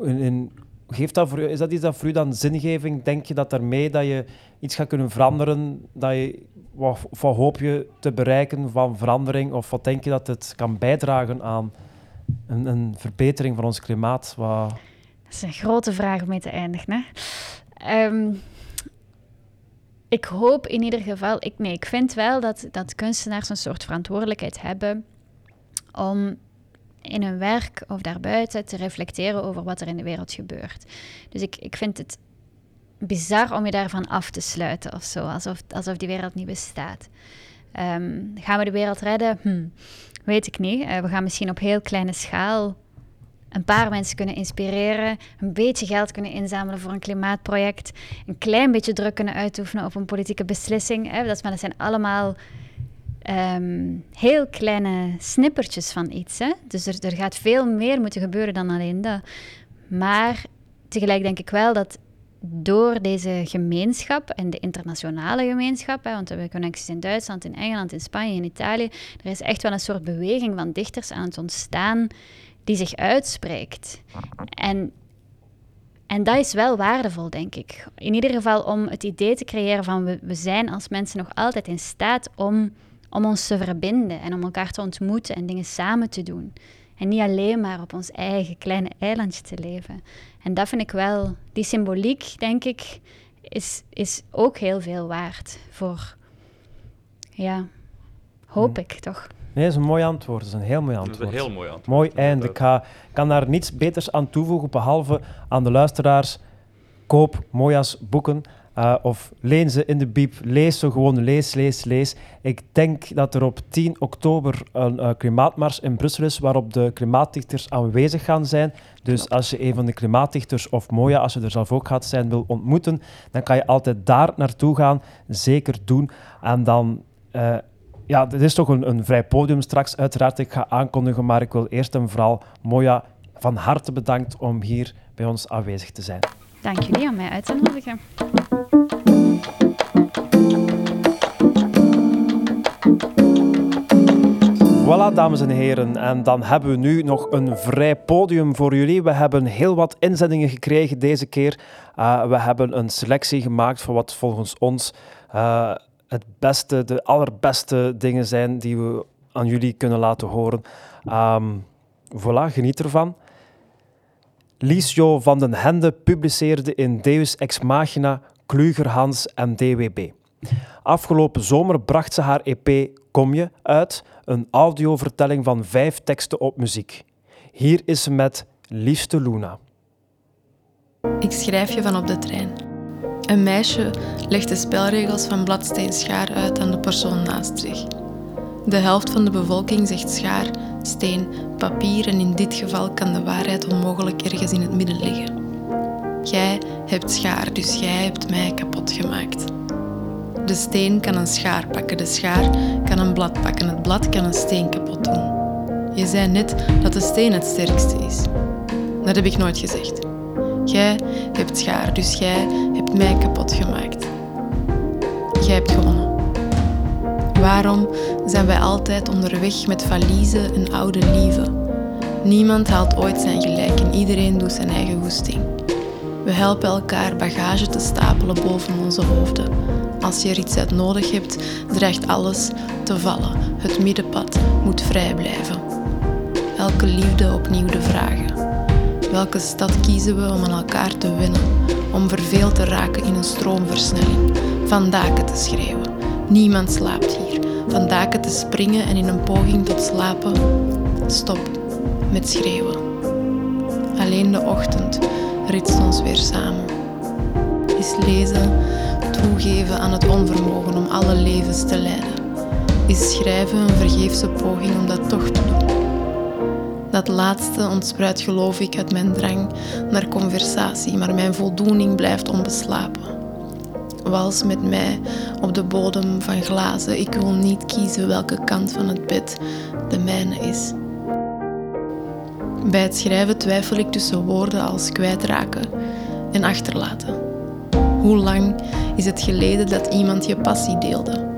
in, geeft dat voor is dat iets dat voor u dan zingeving? Denk je dat daarmee dat je iets gaat kunnen veranderen? Dat je, wat, wat hoop je te bereiken van verandering? Of wat denk je dat het kan bijdragen aan een, een verbetering van ons klimaat? Wat... Dat is een grote vraag om mee te eindigen. Hè? Ehm, ik hoop in ieder geval, ik, nee, ik vind wel dat, dat kunstenaars een soort verantwoordelijkheid hebben om in hun werk of daarbuiten te reflecteren over wat er in de wereld gebeurt. Dus ik, ik vind het bizar om je daarvan af te sluiten of zo, alsof, alsof die wereld niet bestaat. Ehm, gaan we de wereld redden? Hm, weet ik niet. Uh, we gaan misschien op heel kleine schaal een paar mensen kunnen inspireren, een beetje geld kunnen inzamelen voor een klimaatproject, een klein beetje druk kunnen uitoefenen op een politieke beslissing. Hè. Dat, zijn allemaal Ehm, heel kleine snippertjes van iets. Hè? Dus er, er gaat veel meer moeten gebeuren dan alleen dat. Maar tegelijk denk ik wel dat door deze gemeenschap en de internationale gemeenschap, hè, want we hebben connecties in Duitsland, in Engeland, in Spanje, in Italië, er is echt wel een soort beweging van dichters aan het ontstaan die zich uitspreekt. En, en dat is wel waardevol, denk ik. In ieder geval om het idee te creëren van we, we zijn als mensen nog altijd in staat om om ons te verbinden en om elkaar te ontmoeten en dingen samen te doen. En niet alleen maar op ons eigen kleine eilandje te leven. En dat vind ik wel, die symboliek, denk ik, is, is ook heel veel waard voor, ja, hoop ik toch. Nee, dat is een mooi antwoord. Dat is een heel mooi antwoord. Dat is een heel mooi antwoord. Mooi einde. Ik ga, kan daar niets beters aan toevoegen, behalve aan de luisteraars. Koop Moja's boeken. Uh, of leen ze in de biep. Lees zo gewoon. Lees, lees, lees. Ik denk dat er op 10 oktober een uh, klimaatmars in Brussel is, waarop de klimaatdichters aanwezig gaan zijn. Dus als je een van de klimaatdichters of Moja, als je er zelf ook gaat zijn, wil ontmoeten, dan kan je altijd daar naartoe gaan. Zeker doen. En dan... Uh, ja, dit is toch een, een vrij podium straks, uiteraard. Ik ga aankondigen, maar ik wil eerst en vooral Moja van harte bedankt om hier bij ons aanwezig te zijn. Dank jullie om mij uit te nodigen. Voilà, dames en heren. En dan hebben we nu nog een vrij podium voor jullie. We hebben heel wat inzendingen gekregen deze keer. Uh, we hebben een selectie gemaakt van wat volgens ons uh, het beste, de allerbeste dingen zijn die we aan jullie kunnen laten horen. Um, voilà, geniet ervan. Liesjo van den Hende publiceerde in Deus Ex Machina, Klugerhans en DWB. Afgelopen zomer bracht ze haar EP Kom je uit, een audiovertelling van vijf teksten op muziek. Hier is ze met Liefste Luna. Ik schrijf je van op de trein. Een meisje legt de spelregels van bladsteen schaar uit aan de persoon naast zich. De helft van de bevolking zegt schaar, steen, papier en in dit geval kan de waarheid onmogelijk ergens in het midden liggen. Jij hebt schaar, dus jij hebt mij kapot gemaakt. De steen kan een schaar pakken, de schaar kan een blad pakken, het blad kan een steen kapot doen. Je zei net dat de steen het sterkste is. Dat heb ik nooit gezegd. Jij hebt schaar, dus jij hebt mij kapot gemaakt. Jij hebt gewonnen. Waarom zijn wij altijd onderweg met valiezen en oude lieven? Niemand haalt ooit zijn gelijk en iedereen doet zijn eigen goesting. We helpen elkaar bagage te stapelen boven onze hoofden. Als je er iets uit nodig hebt, dreigt alles te vallen. Het middenpad moet vrij blijven. Elke liefde opnieuw de vragen. Welke stad kiezen we om aan elkaar te winnen? Om verveeld te raken in een stroomversnelling, van daken te schreeuwen. Niemand slaapt hier van daken te springen en in een poging tot slapen, stop met schreeuwen. Alleen de ochtend ritst ons weer samen. Is lezen toegeven aan het onvermogen om alle levens te leiden? Is schrijven een vergeefse poging om dat toch te doen? Dat laatste ontspruit geloof ik uit mijn drang naar conversatie, maar mijn voldoening blijft onbeslapen wals met mij op de bodem van glazen. Ik wil niet kiezen welke kant van het bed de mijne is. Bij het schrijven twijfel ik tussen woorden als kwijtraken en achterlaten. Hoe lang is het geleden dat iemand je passie deelde?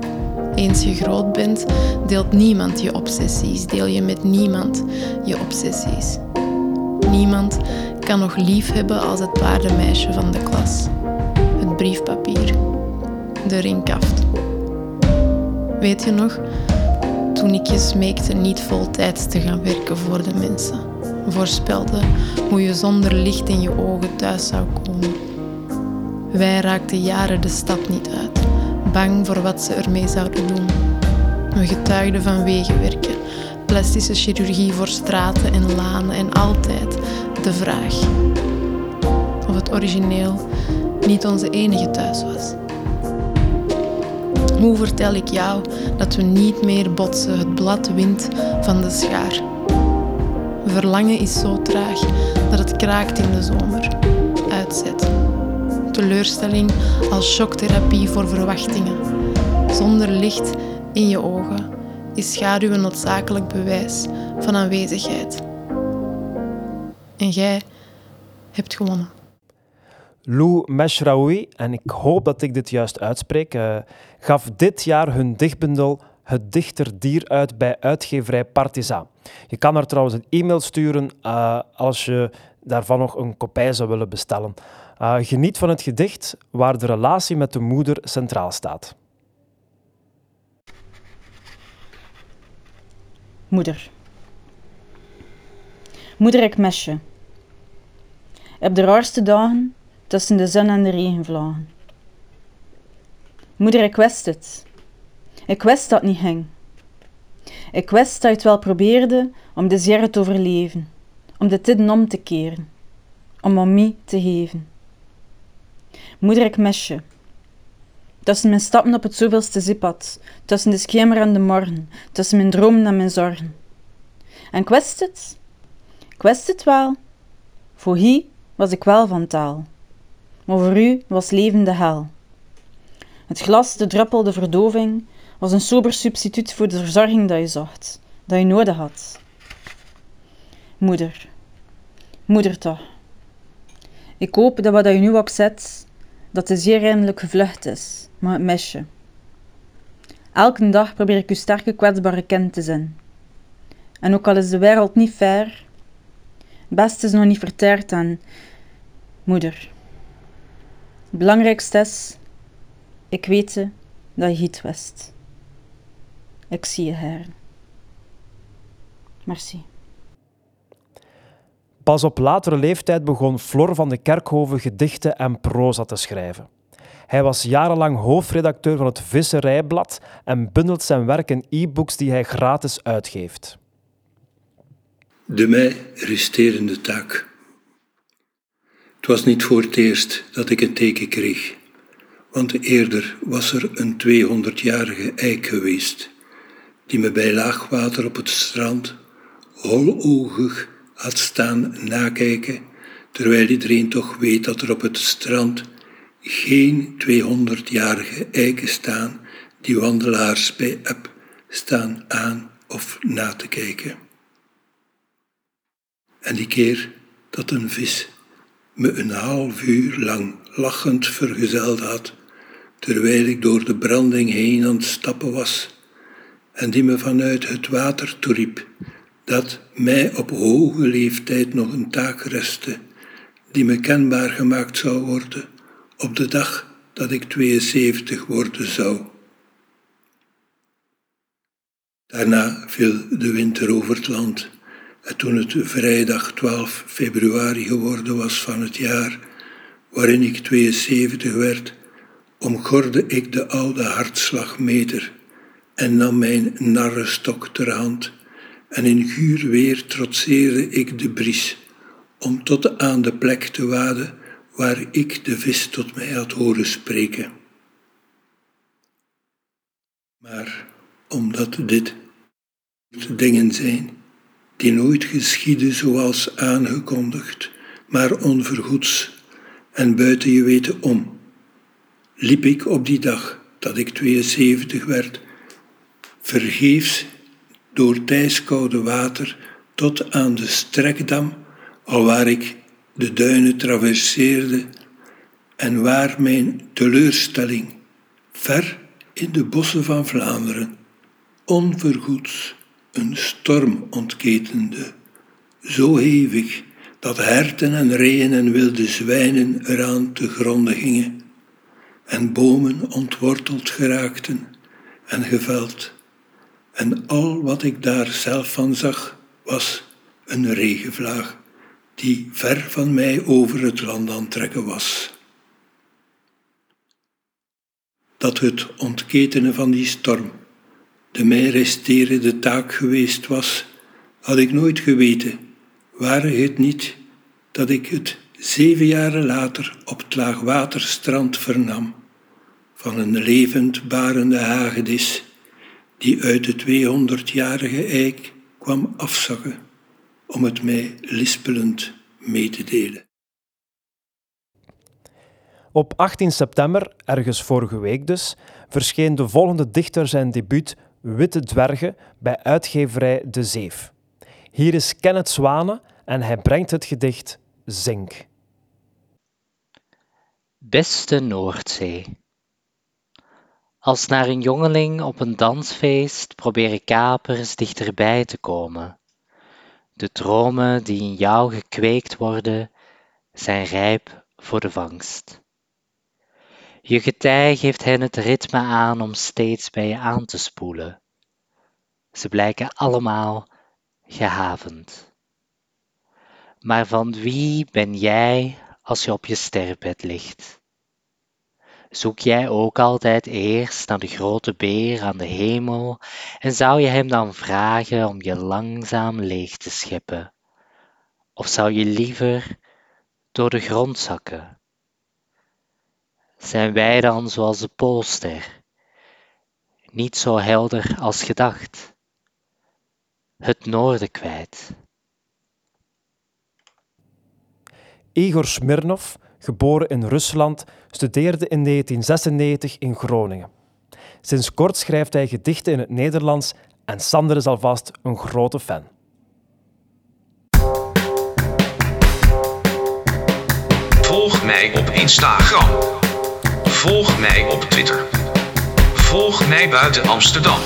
Eens je groot bent, deelt niemand je obsessies, deel je met niemand je obsessies. Niemand kan nog lief hebben als het paardenmeisje van de klas. Het briefpapier. De ringkaft. Weet je nog, toen ik je smeekte niet voltijds te gaan werken voor de mensen. Voorspelde hoe je zonder licht in je ogen thuis zou komen. Wij raakten jaren de stad niet uit, bang voor wat ze ermee zouden doen. We getuigden van wegenwerken, plastische chirurgie voor straten en lanen en altijd de vraag of het origineel niet onze enige thuis was. Hoe vertel ik jou dat we niet meer botsen, het blad wint van de schaar? Verlangen is zo traag dat het kraakt in de zomer. Uitzet. Teleurstelling als shocktherapie voor verwachtingen. Zonder licht in je ogen is schaduw een noodzakelijk bewijs van aanwezigheid. En jij hebt gewonnen. Lou Meshraoui, en ik hoop dat ik dit juist uitspreek, uh, gaf dit jaar hun dichtbundel Het Dichterdier uit bij uitgeverij Partiza. Je kan haar trouwens een e-mail sturen uh, als je daarvan nog een kopij zou willen bestellen. Uh, geniet van het gedicht waar de relatie met de moeder centraal staat. Moeder. Moeder, ik mes je. Op de raarste dagen tussen de zon en de regenvlagen. Moeder, ik wist het. Ik wist dat het niet ging. Ik wist dat je het wel probeerde om de zere te overleven, om de tidden om te keren, om mamie te geven. Moeder, ik mis je. Tussen mijn stappen op het zoveelste zippad, tussen de schemer en de morgen, tussen mijn dromen en mijn zorgen. En ik wist het. Ik het wel. Voor hier was ik wel van taal maar voor u was leven de hel. Het glas, de druppel, de verdoving was een sober substituut voor de verzorging dat je zocht, dat je nodig had. Moeder, moeder toch. Ik hoop dat wat je nu opzet, dat het zeer eindelijk gevlucht is, maar het mesje. Elke dag probeer ik uw sterke, kwetsbare kind te zijn. En ook al is de wereld niet fair, het beste is nog niet verteerd aan moeder belangrijkste is, ik weet dat je het wist. Ik zie je her. Merci. Pas op latere leeftijd begon Flor van de Kerkhoven gedichten en proza te schrijven. Hij was jarenlang hoofdredacteur van het Visserijblad en bundelt zijn werk in e-books die hij gratis uitgeeft. De mij resterende taak. Het was niet voor het eerst dat ik een teken kreeg, want eerder was er een 200-jarige eik geweest, die me bij laagwater op het strand holoogig had staan nakijken, terwijl iedereen toch weet dat er op het strand geen 200-jarige eiken staan die wandelaars bij eb staan aan of na te kijken. En die keer dat een vis me een half uur lang lachend vergezeld had, terwijl ik door de branding heen aan het stappen was, en die me vanuit het water toeriep dat mij op hoge leeftijd nog een taak restte, die me kenbaar gemaakt zou worden op de dag dat ik 72 worden zou. Daarna viel de winter over het land en toen het vrijdag 12 februari geworden was van het jaar waarin ik 72 werd, omgorde ik de oude hartslagmeter en nam mijn narrenstok ter hand en in guur weer trotseerde ik de bries om tot aan de plek te waden waar ik de vis tot mij had horen spreken. Maar omdat dit dingen zijn die nooit geschieden zoals aangekondigd, maar onvergoeds en buiten je weten om, liep ik op die dag dat ik 72 werd, vergeefs door tijskoude water tot aan de strekdam, alwaar ik de duinen traverseerde en waar mijn teleurstelling ver in de bossen van Vlaanderen onvergoeds een storm ontketende, zo hevig dat herten en reeën en wilde zwijnen eraan te gronden gingen en bomen ontworteld geraakten en geveld. En al wat ik daar zelf van zag, was een regenvlaag die ver van mij over het land aan trekken was. Dat het ontketenen van die storm de mij resterende taak geweest was, had ik nooit geweten, ware het niet dat ik het zeven jaren later op het laagwaterstrand vernam van een levend barende hagedis die uit de 200-jarige eik kwam afzakken om het mij lispelend mee te delen. Op 18 september, ergens vorige week dus, verscheen de volgende dichter zijn debuut Witte Dwergen bij uitgeverij De Zeef. Hier is Kenneth Zwane en hij brengt het gedicht Zink. Beste Noordzee. Als naar een jongeling op een dansfeest proberen kapers dichterbij te komen. De dromen die in jou gekweekt worden, zijn rijp voor de vangst. Je getij geeft hen het ritme aan om steeds bij je aan te spoelen. Ze blijken allemaal gehavend. Maar van wie ben jij als je op je sterfbed ligt? Zoek jij ook altijd eerst naar de grote beer aan de hemel en zou je hem dan vragen om je langzaam leeg te scheppen? Of zou je liever door de grond zakken? Zijn wij dan zoals de Poolster, niet zo helder als gedacht, het noorden kwijt? Igor Smirnov, geboren in Rusland, studeerde in 1996 in Groningen. Sinds kort schrijft hij gedichten in het Nederlands en Sander is alvast een grote fan. Volg mij op Instagram. Volg mij op Twitter. Volg mij buiten Amsterdam.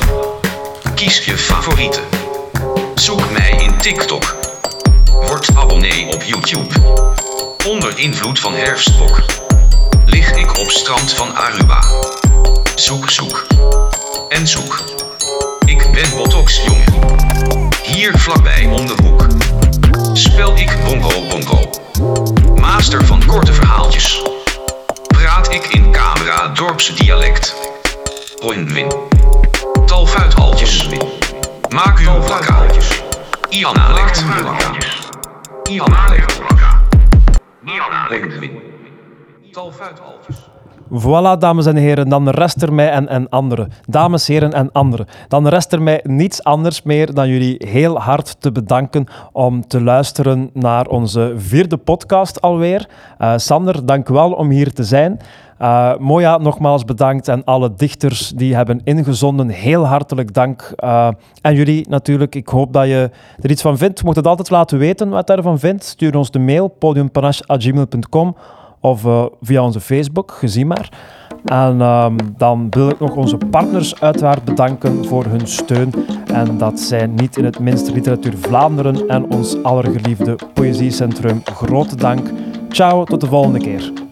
Kies je favoriete. Zoek mij in TikTok. Word abonnee op YouTube. Onder invloed van herfstbok. Lig ik op strand van Aruba. Zoek, zoek. En zoek. Ik ben Botox jongen. Hier vlakbij om de hoek. Spel ik bongo bongo. Master van korte verhaaltjes. Praat ik in camera dorpse dialect. Win-win. Talfuithaltjes. Maak uw plakka. Iana lekt. Iana lekt plakka. Iana Talfuithaltjes. Voilà, dames en heren, dan rest er mij en, en anderen. Dames, heren en anderen. Dan rest er mij niets anders meer dan jullie heel hard te bedanken om te luisteren naar onze vierde podcast alweer. Eh, Sander, dank wel om hier te zijn. Uh, Moja, nogmaals bedankt en alle dichters die hebben ingezonden. Heel hartelijk dank. Uh, en jullie natuurlijk, ik hoop dat je er iets van vindt. Je mocht het altijd laten weten wat je ervan vindt. Stuur ons de mail podiumpanache.gmail.com of uh, via onze Facebook, gezien maar. En um, dan wil ik nog onze partners uiteraard bedanken voor hun steun. En dat zijn niet in het minst Literatuur Vlaanderen en ons allergeliefde Poëziecentrum. Grote dank. Ciao, tot de volgende keer.